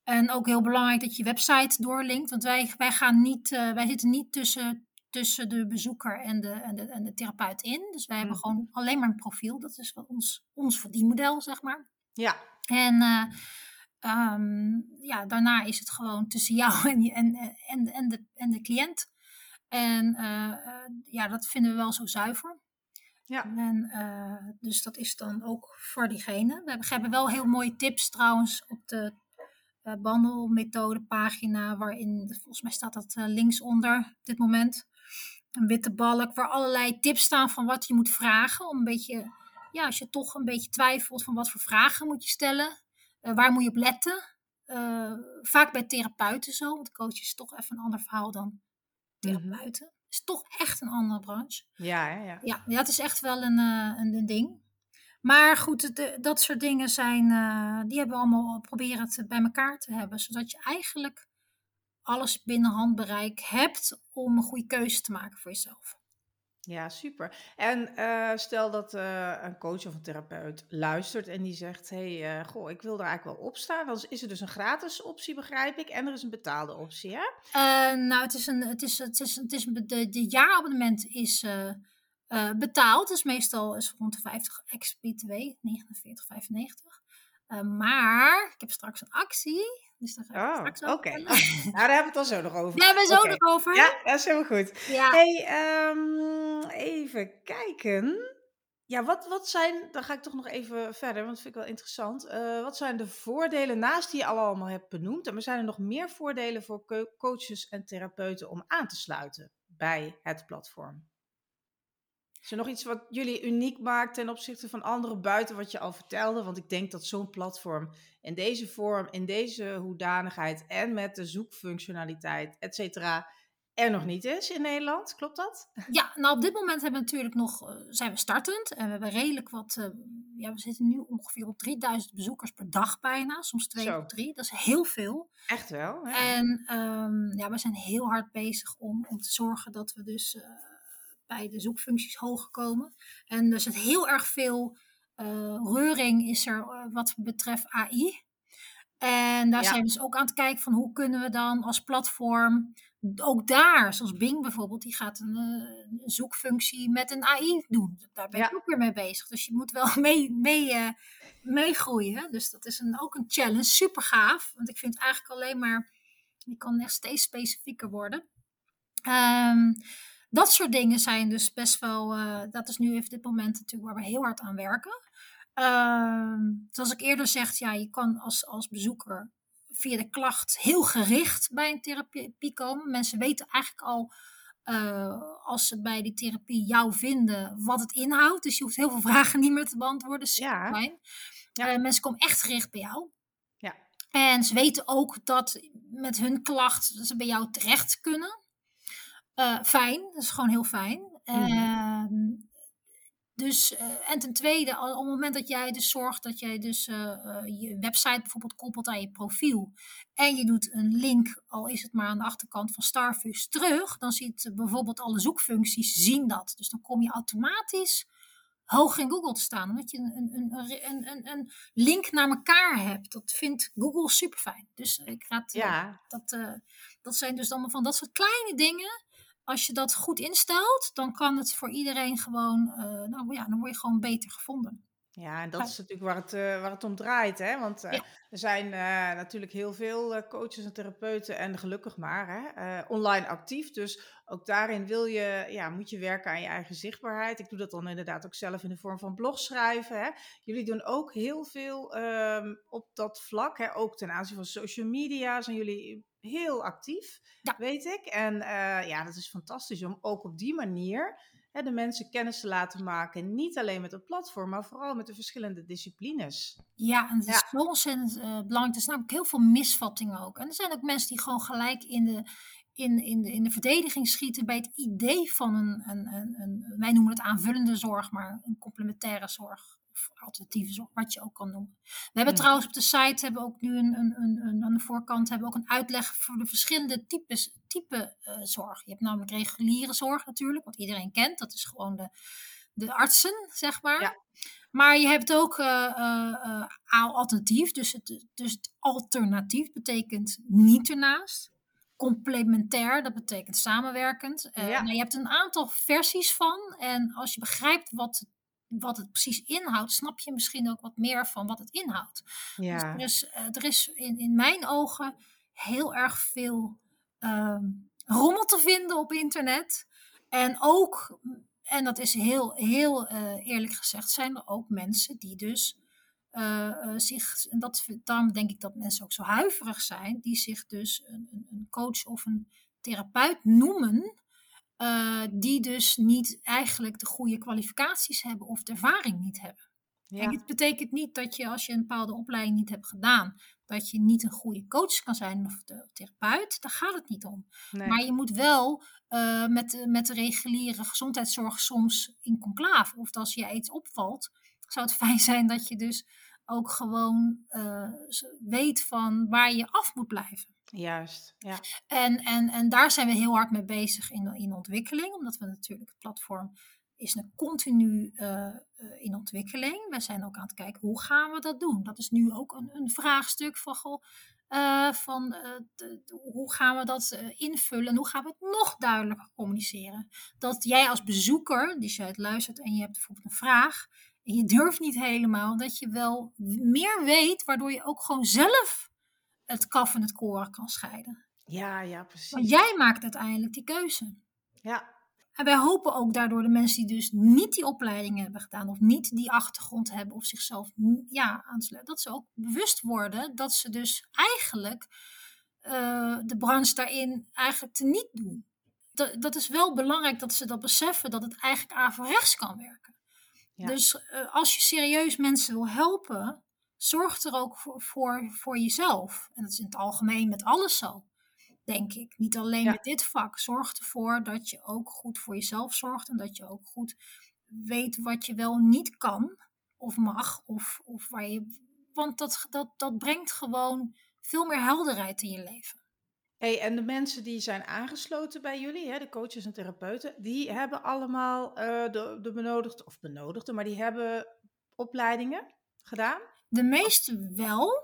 En ook heel belangrijk dat je website doorlinkt. Want wij, wij, gaan niet, uh, wij zitten niet tussen, tussen de bezoeker en de, en, de, en de therapeut in. Dus wij hebben gewoon alleen maar een profiel. Dat is ons, ons verdienmodel, zeg maar. Ja. En uh, um, ja, daarna is het gewoon tussen jou (laughs) en, en, en, en, de, en de cliënt. En uh, ja, dat vinden we wel zo zuiver. Ja. En, dus dat is dan ook voor diegene. We hebben, we hebben wel heel mooie tips trouwens op de uh, bandelmethode pagina, waarin, volgens mij staat dat uh, linksonder op dit moment, een witte balk, waar allerlei tips staan van wat je moet vragen. Om een beetje, ja, als je toch een beetje twijfelt van wat voor vragen moet je stellen, waar moet je op letten. vaak bij therapeuten zo, want coach is toch even een ander verhaal dan therapeuten. Mm -hmm. is toch echt een andere branche. Ja, ja, ja. Ja, ja het is echt wel een, een, een ding. Maar goed, de, dat soort dingen zijn, uh, die hebben we allemaal proberen te, bij elkaar te hebben. Zodat je eigenlijk alles binnen handbereik hebt om een goede keuze te maken voor jezelf. Ja, super. En uh, stel dat uh, een coach of een therapeut luistert en die zegt: hey, goh, ik wil er eigenlijk wel op staan. Dan is er dus een gratis optie, begrijp ik, en er is een betaalde optie, hè? nou, het is een, het is, het is, het is, de, de jaarabonnement is betaald. Dus meestal is rond de 50 ex-BTW, 49,95. Uh, maar ik heb straks een actie. Dus daar ga ik oh, Oké, okay. (laughs) nou, daar hebben we het al zo nog over. Daar hebben we zo okay. nog over. Ja, dat is helemaal goed. Ja. Hey, um, even kijken. Ja, wat, wat zijn, dan ga ik toch nog even verder, want dat vind ik wel interessant. Uh, wat zijn de voordelen naast die je al allemaal hebt benoemd? En zijn er nog meer voordelen voor coaches en therapeuten om aan te sluiten bij het platform? Is er nog iets wat jullie uniek maakt ten opzichte van anderen buiten wat je al vertelde? Want ik denk dat zo'n platform in deze vorm, in deze hoedanigheid en met de zoekfunctionaliteit, et cetera, er nog niet is in Nederland. Klopt dat? Ja, nou op dit moment hebben we natuurlijk nog, uh, zijn we startend en we hebben redelijk wat, uh, ja we zitten nu ongeveer op 3000 bezoekers per dag bijna, soms twee of drie. Dat is heel veel. Echt wel. Ja. En um, ja, we zijn heel hard bezig om, om te zorgen dat we dus... Uh, bij de zoekfuncties hoog komen. En er zit heel erg veel uh, reuring is er uh, wat betreft AI. En daar ja. zijn we dus ook aan het kijken van hoe kunnen we dan als platform, ook daar, zoals Bing bijvoorbeeld, die gaat een, een zoekfunctie met een AI doen. Daar ben ik ja. ook weer mee bezig. Dus je moet wel (laughs) mee, mee, meegroeien. Dus dat is een, ook een challenge, super gaaf. Want ik vind eigenlijk alleen maar, je kan echt steeds specifieker worden. Um, dat soort dingen zijn dus best wel, uh, dat is nu even dit moment natuurlijk waar we heel hard aan werken. Uh, zoals ik eerder zeg, ja, je kan als, als bezoeker via de klacht heel gericht bij een therapie komen. Mensen weten eigenlijk al, uh, als ze bij die therapie jou vinden, wat het inhoudt. Dus je hoeft heel veel (laughs) vragen niet meer te beantwoorden. Ja. Fijn. Ja. mensen komen echt gericht bij jou. Ja. En ze weten ook dat met hun klacht ze bij jou terecht kunnen. Uh, fijn, dat is gewoon heel fijn. Mm. Uh, dus, uh, en ten tweede, op het moment dat jij dus zorgt dat jij dus uh, je website bijvoorbeeld koppelt aan je profiel en je doet een link, al is het maar aan de achterkant van Starfish, terug, dan ziet bijvoorbeeld alle zoekfuncties zien dat. Dus dan kom je automatisch hoog in Google te staan, omdat je een, een, een, een, een link naar elkaar hebt. Dat vindt Google super fijn. Dus ik raad, ja. dat, dat zijn dus allemaal van dat soort kleine dingen als je dat goed instelt, dan kan het voor iedereen gewoon, uh, nou ja, dan word je gewoon beter gevonden. Ja, en dat is natuurlijk waar het, uh, waar het om draait. Hè? Want uh, ja. er zijn natuurlijk heel veel coaches en therapeuten, en gelukkig maar, hè, online actief. Dus ook daarin wil je, ja, moet je werken aan je eigen zichtbaarheid. Ik doe dat dan inderdaad ook zelf in de vorm van blogschrijven. Hè. Jullie doen ook heel veel ehm, op dat vlak. Hè. Ook ten aanzien van social media zijn jullie heel actief, weet ik. En uh, ja, dat is fantastisch om ook op die manier hè, de mensen kennis te laten maken. Niet alleen met het platform, maar vooral met de verschillende disciplines. Ja, en het is zo ontzettend uh, belangrijk. Er zijn ook heel veel misvattingen ook. En er zijn ook mensen die gewoon gelijk in de, in, in, de, in de verdediging schieten bij het idee van een, een, een, een, wij noemen het aanvullende zorg, maar een complementaire zorg of alternatieve zorg, wat je ook kan noemen. We hebben mm. trouwens op de site hebben ook nu een, een, een, een, aan de voorkant hebben ook een uitleg voor de verschillende types type uh, zorg. Je hebt namelijk reguliere zorg natuurlijk, wat iedereen kent. Dat is gewoon de, de artsen, zeg maar. Ja. Maar je hebt ook uh, uh, alternatief, dus het, dus het alternatief betekent niet ernaast complementair, dat betekent samenwerkend. Uh, ja. nou, je hebt een aantal versies van. En als je begrijpt wat, wat het precies inhoudt, snap je misschien ook wat meer van wat het inhoudt. Dus ja. Dus er is, er is in, in mijn ogen heel erg veel uh, rommel te vinden op internet. En ook, en dat is heel, heel uh, eerlijk gezegd, zijn er ook mensen die dus uh, zich, en dat, daarom denk ik dat mensen ook zo huiverig zijn, die zich dus een, een coach of een therapeut noemen, uh, die dus niet eigenlijk de goede kwalificaties hebben of de ervaring niet hebben. Ja. Het betekent niet dat je als je een bepaalde opleiding niet hebt gedaan, dat je niet een goede coach kan zijn of de therapeut. Daar gaat het niet om. Nee. Maar je moet wel uh, met, met de reguliere gezondheidszorg soms in conclave. Of als je iets opvalt, zou het (laughs) fijn zijn dat je dus ook gewoon uh, weet van waar je af moet blijven. Juist, ja. En, en, en daar zijn we heel hard mee bezig in, in ontwikkeling, omdat we natuurlijk het platform is een continu uh, in ontwikkeling. We zijn ook aan het kijken hoe gaan we dat doen. Dat is nu ook een, een vraagstuk van, uh, van hoe gaan we dat invullen en hoe gaan we het nog duidelijker communiceren. Dat jij als bezoeker, die je het luistert en je hebt bijvoorbeeld een vraag, en je durft niet helemaal, dat je wel meer weet, waardoor je ook gewoon zelf het kaf en het koren kan scheiden. Ja, ja, precies. Want jij maakt uiteindelijk die keuze. Ja. En wij hopen ook daardoor de mensen die dus niet die opleiding hebben gedaan, of niet die achtergrond hebben, of zichzelf ja, aansluiten, dat ze ook bewust worden dat ze dus eigenlijk uh, de branche daarin eigenlijk te niet doen. Dat, dat is wel belangrijk dat ze dat beseffen, dat het eigenlijk averechts kan werken. Dus uh, als je serieus mensen wil helpen, zorg er ook voor, voor, voor, jezelf. En dat is in het algemeen met alles zo, denk ik. Niet alleen ja. met dit vak. Zorg ervoor dat je ook goed voor jezelf zorgt en dat je ook goed weet wat je wel niet kan of mag. Of, of waar je, want dat, dat, dat brengt gewoon veel meer helderheid in je leven. Hey, en de mensen die zijn aangesloten bij jullie, hè, de coaches en therapeuten, die hebben allemaal uh, de, de benodigde, of benodigde, maar die hebben opleidingen gedaan? De meeste wel.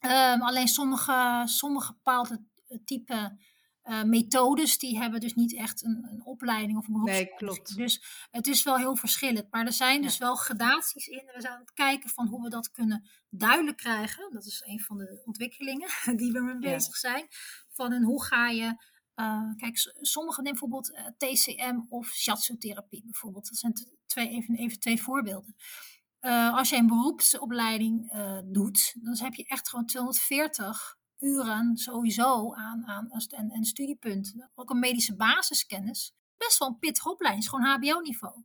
Um, alleen sommige, sommige bepaalde type uh, methodes, die hebben dus niet echt een, een opleiding of een beroepsopleiding. Nee, klopt. Dus het is wel heel verschillend. Maar er zijn dus wel gradaties in. We zijn aan het kijken van hoe we dat kunnen duidelijk krijgen. Dat is een van de ontwikkelingen (laughs) die we mee bezig ja. zijn. Van en hoe ga je... Uh, kijk, sommigen nemen bijvoorbeeld uh, TCM of shiatsu-therapie bijvoorbeeld. Dat zijn twee, even, even twee voorbeelden. Uh, als je een beroepsopleiding doet, dan heb je echt gewoon 240 uren sowieso aan, aan en, en studiepunten. Ook een medische basiskennis. Best wel een pittige opleiding, is gewoon HBO-niveau.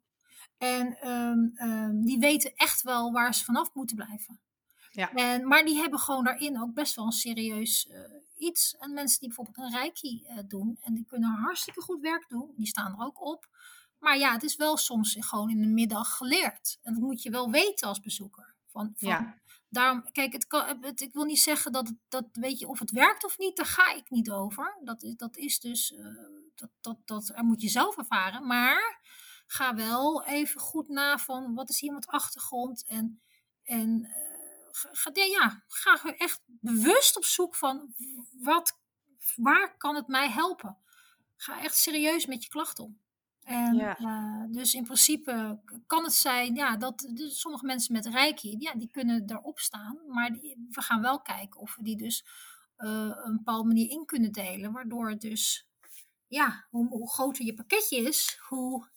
En um, um, die weten echt wel waar ze vanaf moeten blijven. Ja. En, maar die hebben gewoon daarin ook best wel een serieus uh, iets. En mensen die bijvoorbeeld een reiki doen en die kunnen hartstikke goed werk doen, die staan er ook op. Maar ja, het is wel soms gewoon in de middag geleerd. En dat moet je wel weten als bezoeker. Van, van ja daarom, kijk, het kan, het, ik wil niet zeggen dat, dat, weet je, of het werkt of niet, daar ga ik niet over. Dat, is, dat is dus, uh, dat, dat, dat er moet je zelf ervaren. Maar ga wel even goed na van, wat is met achtergrond? En, en uh, ga, ja, ga echt bewust op zoek van, wat, waar kan het mij helpen? Ga echt serieus met je klachten om. En, ja. uh, dus in principe kan het zijn ja, dat dus sommige mensen met reiki, ja, die kunnen erop staan. Maar die, we gaan wel kijken of we die dus uh, een bepaalde manier in kunnen delen. Waardoor het dus ja, hoe, hoe groter je pakketje is, hoe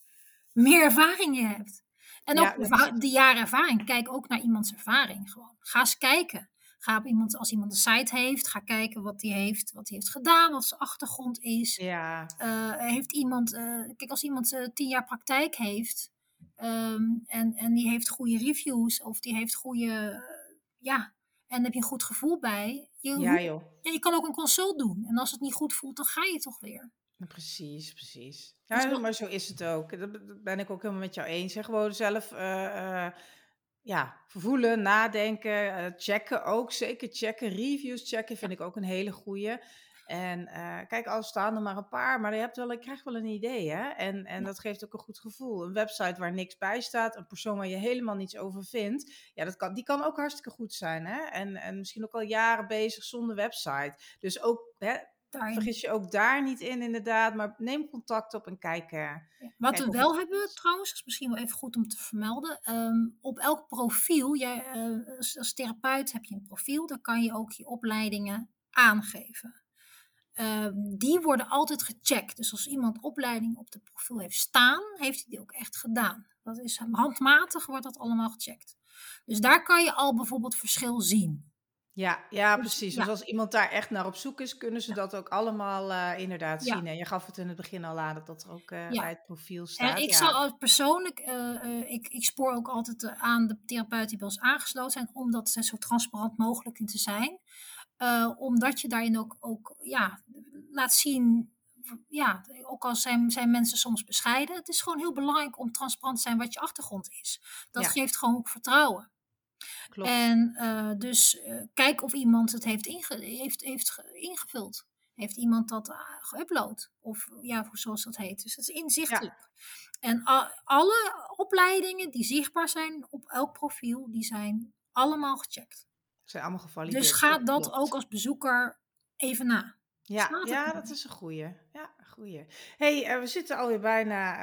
meer ervaring je hebt. En ook Ja, de jaren ervaring. Kijk ook naar iemands ervaring gewoon. Ga eens kijken. Ga op iemand, als iemand een site heeft, ga kijken wat hij heeft, wat hij heeft gedaan, wat zijn achtergrond is. Ja, Eh, heeft iemand, eh, kijk, als iemand eh, tien jaar praktijk heeft ehm, en, en die heeft goede reviews of die heeft goede, ja, en daar heb je een goed gevoel bij. Je, ja joh. ja, je kan ook een consult doen. En als het niet goed voelt, dan ga je toch weer. Precies, precies. Dus Ja, maar zo is het ook. Dat ben ik ook helemaal met jou eens. Hè. Gewoon zelf ja, voelen, nadenken, eh, checken ook. Zeker checken. Reviews checken vind ik ook een hele goeie. En eh, kijk, al staan er maar een paar, maar je, hebt wel, je krijgt wel een idee. Hè? En, en Ja. dat geeft ook een goed gevoel. Een website waar niks bij staat, een persoon waar je helemaal niets over vindt. Ja, dat kan, die kan ook hartstikke goed zijn. Hè? En, en misschien ook al jaren bezig zonder website. Dus ook hè, Daarin. Vergis je ook daar niet in, inderdaad. Maar neem contact op en kijk. eh, Ja. Wat Kijk we wel het- hebben trouwens, is misschien wel even goed om te vermelden. ehm, op elk profiel, jij, eh, als, als therapeut heb je een profiel, dan kan je ook je opleidingen aangeven. Ehm, die worden altijd gecheckt. Dus als iemand opleiding op de profiel heeft staan, heeft hij die ook echt gedaan. Dat is handmatig, wordt dat allemaal gecheckt. Dus daar kan je al bijvoorbeeld verschil zien. Ja, ja, Dus, precies. ja. Dus als iemand daar echt naar op zoek is, kunnen ze dat ook allemaal eh, inderdaad Ja. zien. En je gaf het in het begin al aan dat dat er ook eh, Ja. bij het profiel staat. En ik zal al persoonlijk, eh, eh, ik, ik spoor ook altijd eh, aan de therapeuten die bij ons aangesloten zijn, om dat zo transparant mogelijk in te zijn. Eh, omdat je daarin ook, ook ja, laat zien, ja, ook al zijn, zijn mensen soms bescheiden, het is gewoon heel belangrijk om transparant te zijn wat je achtergrond is. Dat Ja. geeft gewoon ook vertrouwen. Klopt. En eh, dus eh, kijk of iemand het heeft, inge- heeft, heeft ge- ingevuld. Heeft iemand dat uh, geüpload? Of ja, zoals dat heet. Dus dat is inzichtelijk. En alle opleidingen die zichtbaar zijn op elk profiel, die zijn allemaal gecheckt. zijn allemaal gevalideerd. Dus ga dat ook als bezoeker even na. Ja, staat ja dat is een goeie. Ja, goeie. hey, eh, we zitten alweer bijna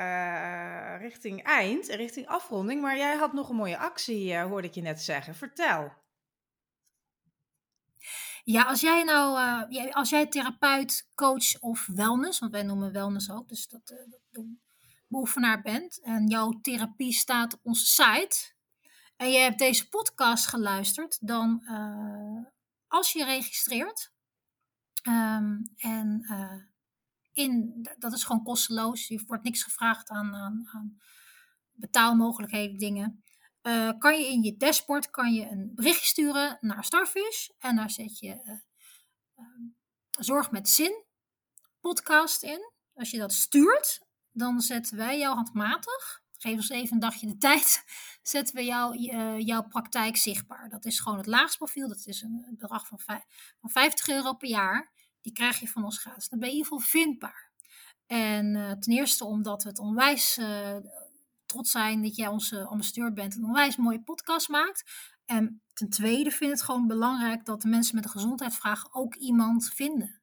eh, richting eind, richting afronding. Maar jij had nog een mooie actie, eh, hoorde ik je net zeggen. Vertel. Ja, als jij nou, als jij therapeut, coach of wellness, want wij noemen wellness ook, dus dat, dat doen- beoefenaar bent en jouw therapie staat op onze site en je hebt deze podcast geluisterd, dan als je registreert ehm, en eh, in, dat is gewoon kosteloos, je wordt niks gevraagd aan, aan, aan betaalmogelijkheden, dingen. Eh, kan je in je dashboard kan je een berichtje sturen naar Starfish. En daar zet je eh, ehm, Zorg met Zin podcast in. Als je dat stuurt, dan zetten wij jou handmatig. Geef ons even een dagje de tijd. (laughs) Zetten we eh, jouw praktijk zichtbaar. Dat is gewoon het laagste profiel. Dat is een, bedrag van, van 50 euro per jaar. Die krijg je van ons gratis. Dan ben je in ieder geval vindbaar. En eh, ten eerste omdat we het onwijs eh, trots zijn dat jij onze ambassadeur bent en een onwijs mooie podcast maakt. En ten tweede vind ik het gewoon belangrijk dat de mensen met een gezondheidsvraag ook iemand vinden.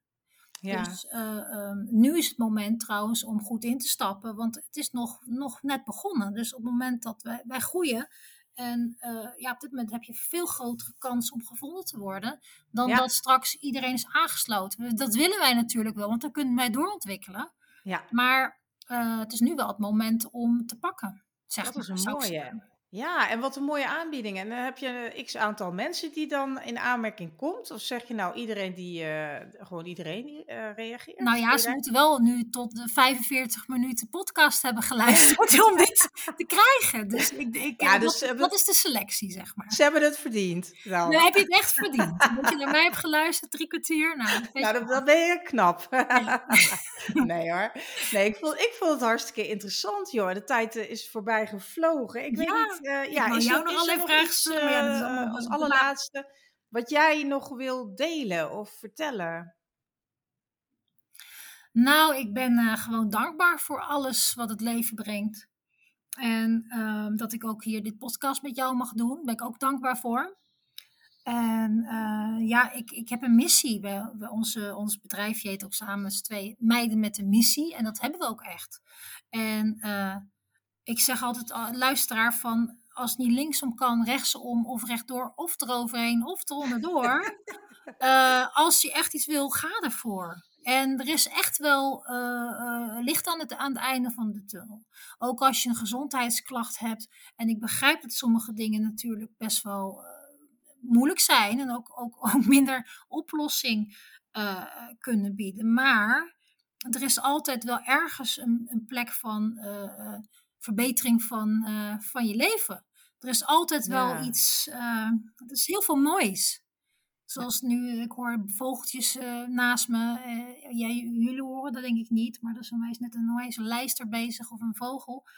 Ja, Dus eh, ehm, nu is het moment trouwens om goed in te stappen, want het is nog, nog net begonnen. Dus op het moment dat wij, wij groeien, en eh, ja, op dit moment heb je veel grotere kans om gevonden te worden, dan Ja. dat straks iedereen is aangesloten. Dat willen wij natuurlijk wel, want dan kunnen wij doorontwikkelen. ja. Maar eh, het is nu wel het moment om te pakken. Zeg Dat maar, is een mooie. Ja, en wat een mooie aanbieding. En dan heb je een x aantal mensen die dan in aanmerking komt? Of zeg je nou iedereen die, eh, gewoon iedereen die eh, reageert? Nou ja, ze moeten wel nu tot de 45 minuten podcast hebben (laughs) geluisterd om dit te krijgen. Dus, ik, ik, Ja, dat, dus, eh, dat is de selectie, zeg maar. Ze hebben het verdiend. Dan. Dan heb je het echt verdiend. (laughs) Dat je naar mij hebt geluisterd, drie kwartier. Nou, weet Nou, ben je knap. (laughs) nee hoor. Nee, ik vond, ik vond het hartstikke interessant, joh. De tijd eh, is voorbij gevlogen. Ik weet Ja, niet. Eh, ja, is jou nog er allerlei vragen ja, allemaal als allerlaatste wat jij nog wil delen of vertellen? Nou, ik ben eh, gewoon dankbaar voor alles wat het leven brengt. En ehm, dat ik ook hier dit podcast met jou mag doen, ben ik ook dankbaar voor. En eh, ja, ik, ik heb een missie. We, we, onze, ons bedrijfje heet ook samen twee meiden met een missie. En dat hebben we ook echt. En eh, ik zeg altijd, luisteraar, van als het niet linksom kan, rechtsom of rechtdoor of eroverheen of eronderdoor. uh, (laughs) als je echt iets wil, ga ervoor. En er is echt wel uh, licht aan het, aan het einde van de tunnel. Ook als je een gezondheidsklacht hebt. En ik begrijp dat sommige dingen natuurlijk best wel moeilijk zijn. En ook, ook, ook (laughs) minder oplossing kunnen bieden. Maar er is altijd wel ergens een, een plek van verbetering van, van je leven. Er is altijd wel iets, uh, er is heel veel moois. Zoals nu, ik hoor vogeltjes uh, naast me. Uh, jij, jullie horen dat denk ik niet, maar dat is een net een wijze lijster bezig of een vogel.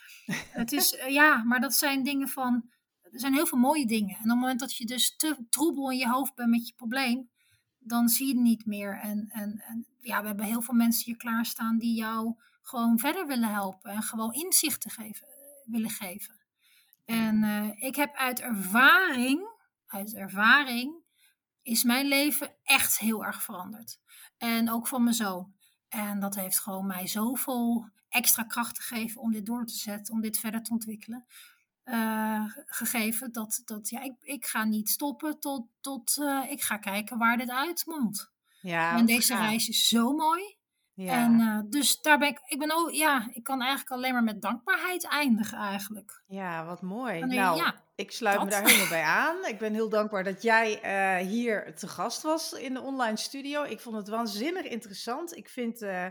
het is, (laughs) ja, maar dat zijn dingen van, er zijn heel veel mooie dingen. En op het moment dat je dus te troebel in je hoofd bent met je probleem, dan zie je het niet meer. En, en, en ja, we hebben heel veel mensen hier klaarstaan die jou gewoon verder willen helpen en gewoon inzichten geven, willen geven. En uh, ik heb uit ervaring, uit ervaring, is mijn leven echt heel erg veranderd. En ook van mijn zoon. En dat heeft gewoon mij zoveel extra kracht gegeven om dit door te zetten, om dit verder te ontwikkelen. Uh, gegeven dat, dat ja, ik, ik ga niet stoppen tot, tot uh, ik ga kijken waar dit uitmondt. Ja, en deze reis is zo mooi. Ja. En uh, dus daar ben ik, ik ben ook, ja, ik kan eigenlijk alleen maar met dankbaarheid eindigen eigenlijk. Ja, wat mooi. nou, ja, ik sluit me daar helemaal bij (laughs) aan. Ik ben heel dankbaar dat jij uh, hier te gast was in de online studio. Ik vond het waanzinnig interessant. Ik vind uh,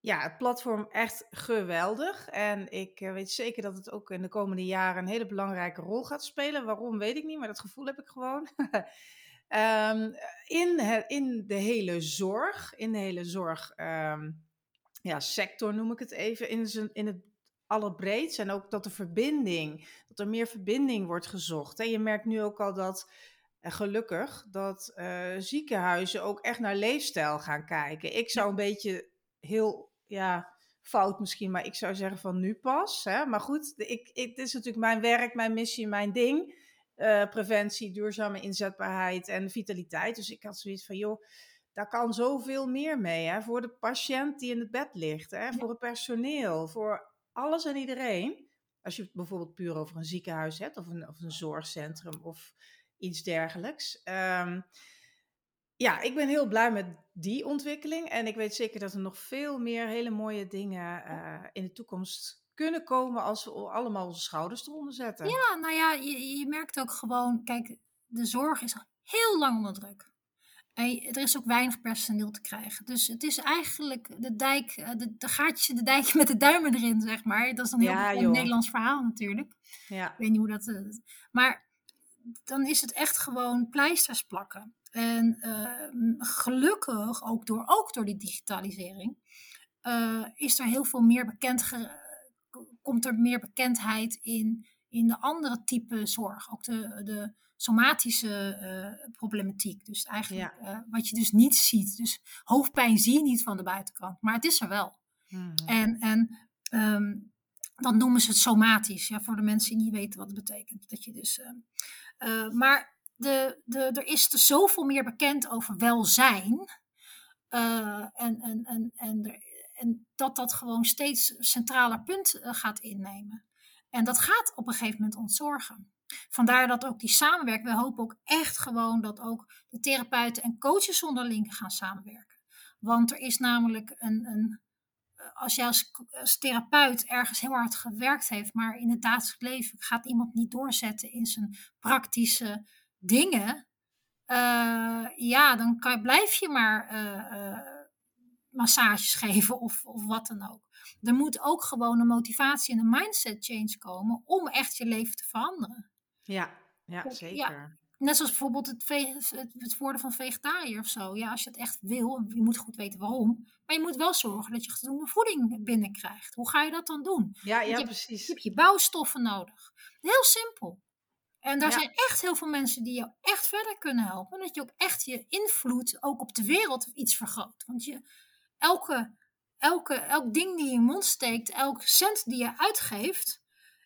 ja, het platform echt geweldig. En ik weet zeker dat het ook in de komende jaren een hele belangrijke rol gaat spelen. Waarom, weet ik niet, maar dat gevoel heb ik gewoon. (laughs) Um, in, het, in de hele zorg, in de hele zorg, um, ja, sector noem ik het even, in, zijn, in het allerbreedst. En ook dat de verbinding, dat er meer verbinding wordt gezocht. En je merkt nu ook al dat, uh, gelukkig, dat uh, ziekenhuizen ook echt naar leefstijl gaan kijken. Ik zou een beetje heel, ja, fout misschien, maar ik zou zeggen van nu pas. Hè? Maar goed, ik, ik, het is natuurlijk mijn werk, mijn missie, mijn ding. Uh, preventie, duurzame inzetbaarheid en vitaliteit. Dus ik had zoiets van, joh, daar kan zoveel meer mee. Hè? Voor de patiënt die in het bed ligt, hè? voor het personeel, voor alles en iedereen. Als je het bijvoorbeeld puur over een ziekenhuis hebt of een, of een zorgcentrum of iets dergelijks. Um, ja, ik ben heel blij met die ontwikkeling. En ik weet zeker dat er nog veel meer hele mooie dingen uh, in de toekomst kunnen komen als we allemaal onze schouders eronder zetten. Ja, nou ja, je, je merkt ook gewoon, kijk, de zorg is heel lang onder druk. En er is ook weinig personeel te krijgen. Dus het is eigenlijk de dijk, eh, de, de gaatje, de dijk (laughs) met de duimen erin, zeg maar. Dat is een heel ja, Nederlands verhaal natuurlijk. Ja. Ik weet niet hoe dat... Uh, maar dan is het echt gewoon pleisters plakken. En uh, gelukkig, ook door, ook door die digitalisering, uh, is er heel veel meer bekend komt er meer bekendheid in, in de andere type zorg. Ook de, de somatische uh, problematiek. Dus eigenlijk uh, wat je dus niet ziet. Dus hoofdpijn zie je niet van de buitenkant, maar het is er wel. Mm. En, en um, dan noemen ze het somatisch, ja, voor de mensen die niet weten wat het betekent. Dat je dus, uh, maar de, de, er is dus zoveel meer bekend over welzijn. en, en, en, en er en dat dat gewoon steeds centraler punt eh, gaat innemen. En dat gaat op een gegeven moment ontzorgen. Vandaar dat ook die samenwerking, we hopen ook echt gewoon dat ook de therapeuten en coaches onderling gaan samenwerken. Want er is namelijk een, een eh, als jij als, therapeut ergens heel hard gewerkt heeft, maar in het dagelijks leven gaat iemand niet doorzetten in zijn praktische dingen, uh, ja, dan blijf je maar massages geven of, of wat dan ook. Er moet ook gewoon een motivatie en een mindset change komen om echt je leven te veranderen. Ja, ja zeker. Net zoals bijvoorbeeld het, het, worden van vegetariër of zo. Ja, als je het echt wil, je moet goed weten waarom. Maar je moet wel zorgen dat je genoeg voeding binnenkrijgt. Hoe ga je dat dan doen? Ja, ja je, precies. Je hebt je bouwstoffen nodig. Heel simpel. En daar zijn echt heel veel mensen die jou echt verder kunnen helpen. En dat je ook echt je invloed ook op de wereld iets vergroot. Want je, elke, elke, elk ding die je mond steekt, elk cent die je uitgeeft,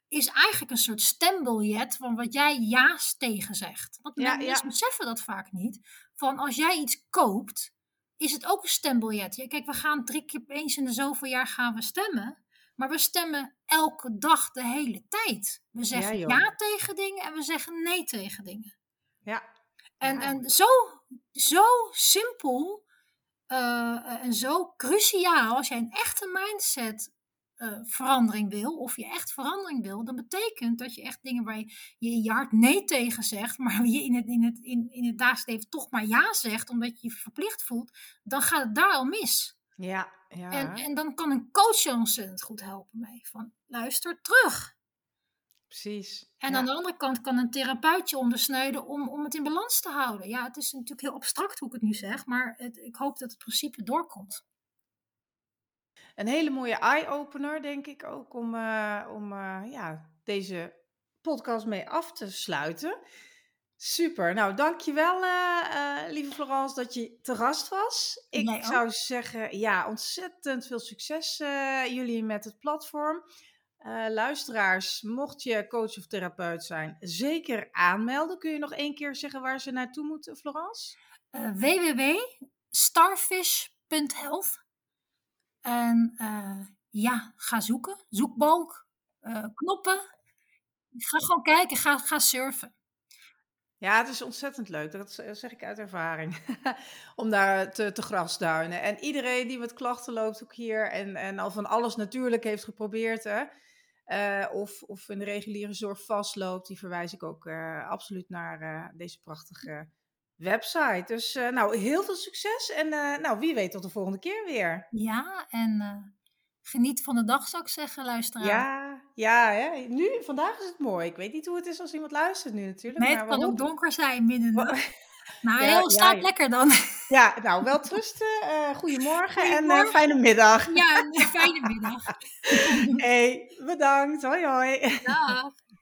is eigenlijk een soort stembiljet van wat jij ja's tegen zegt. Want ja, mensen beseffen dat vaak niet. Van als jij iets koopt, is het ook een stembiljet. Ja, kijk, we gaan drie keer eens in de zoveel jaar gaan we stemmen. Maar we stemmen elke dag de hele tijd. We zeggen ja, ja tegen dingen en we zeggen nee tegen dingen. Ja. En, en zo, zo simpel uh, en zo cruciaal als jij een echte mindset uh, verandering wil, of je echt verandering wil, dan betekent dat je echt dingen waar je, je in je hart nee tegen zegt, maar je in het, in, het, in, in het dagelijks leven toch maar ja zegt, omdat je je verplicht voelt, dan gaat het daar al mis. Ja, ja. En, en dan kan een coach je ontzettend goed helpen mee. Van luister terug. Precies. En aan de andere kant kan een therapeut je ondersnijden om, om het in balans te houden. Ja, het is natuurlijk heel abstract hoe ik het nu zeg, maar het, ik hoop dat het principe doorkomt. Een hele mooie eye-opener, denk ik ook, om, uh, om uh, ja, deze podcast mee af te sluiten. Super. Nou, dankjewel, uh, lieve Florence, dat je te gast was. Ik zou zeggen, ja, ontzettend veel succes jullie met het platform. Luisteraars, mocht je coach of therapeut zijn, zeker aanmelden. Kun je nog één keer zeggen waar ze naartoe moeten, Florence? www.starfish.health en uh, ja, ga zoeken. Zoekbalk, uh, knoppen. Ga gewoon kijken, ga, ga surfen. Ja, het is ontzettend leuk. Dat zeg ik uit ervaring. (laughs) Om daar te, te grasduinen. En iedereen die met klachten loopt, ook hier. En, en al van alles natuurlijk heeft geprobeerd. Hè, uh, of, of in de reguliere zorg vastloopt. Die verwijs ik ook uh, absoluut naar uh, deze prachtige website. Dus nou, heel veel succes en nou, wie weet tot de volgende keer weer. Ja, en geniet van de dag zou ik zeggen, luisteraar. Ja, ja hè? nu, vandaag is het mooi. Ik weet niet hoe het is als iemand luistert nu natuurlijk. Nee, het kan ook donker zijn midden. Nou, ja, heel staat ja, lekker dan. (laughs) Ja, nou, wel trusten. goedemorgen, goedemorgen, en fijne middag. Ja, een fijne middag. (laughs) hey, bedankt. Hoi, hoi. Dag.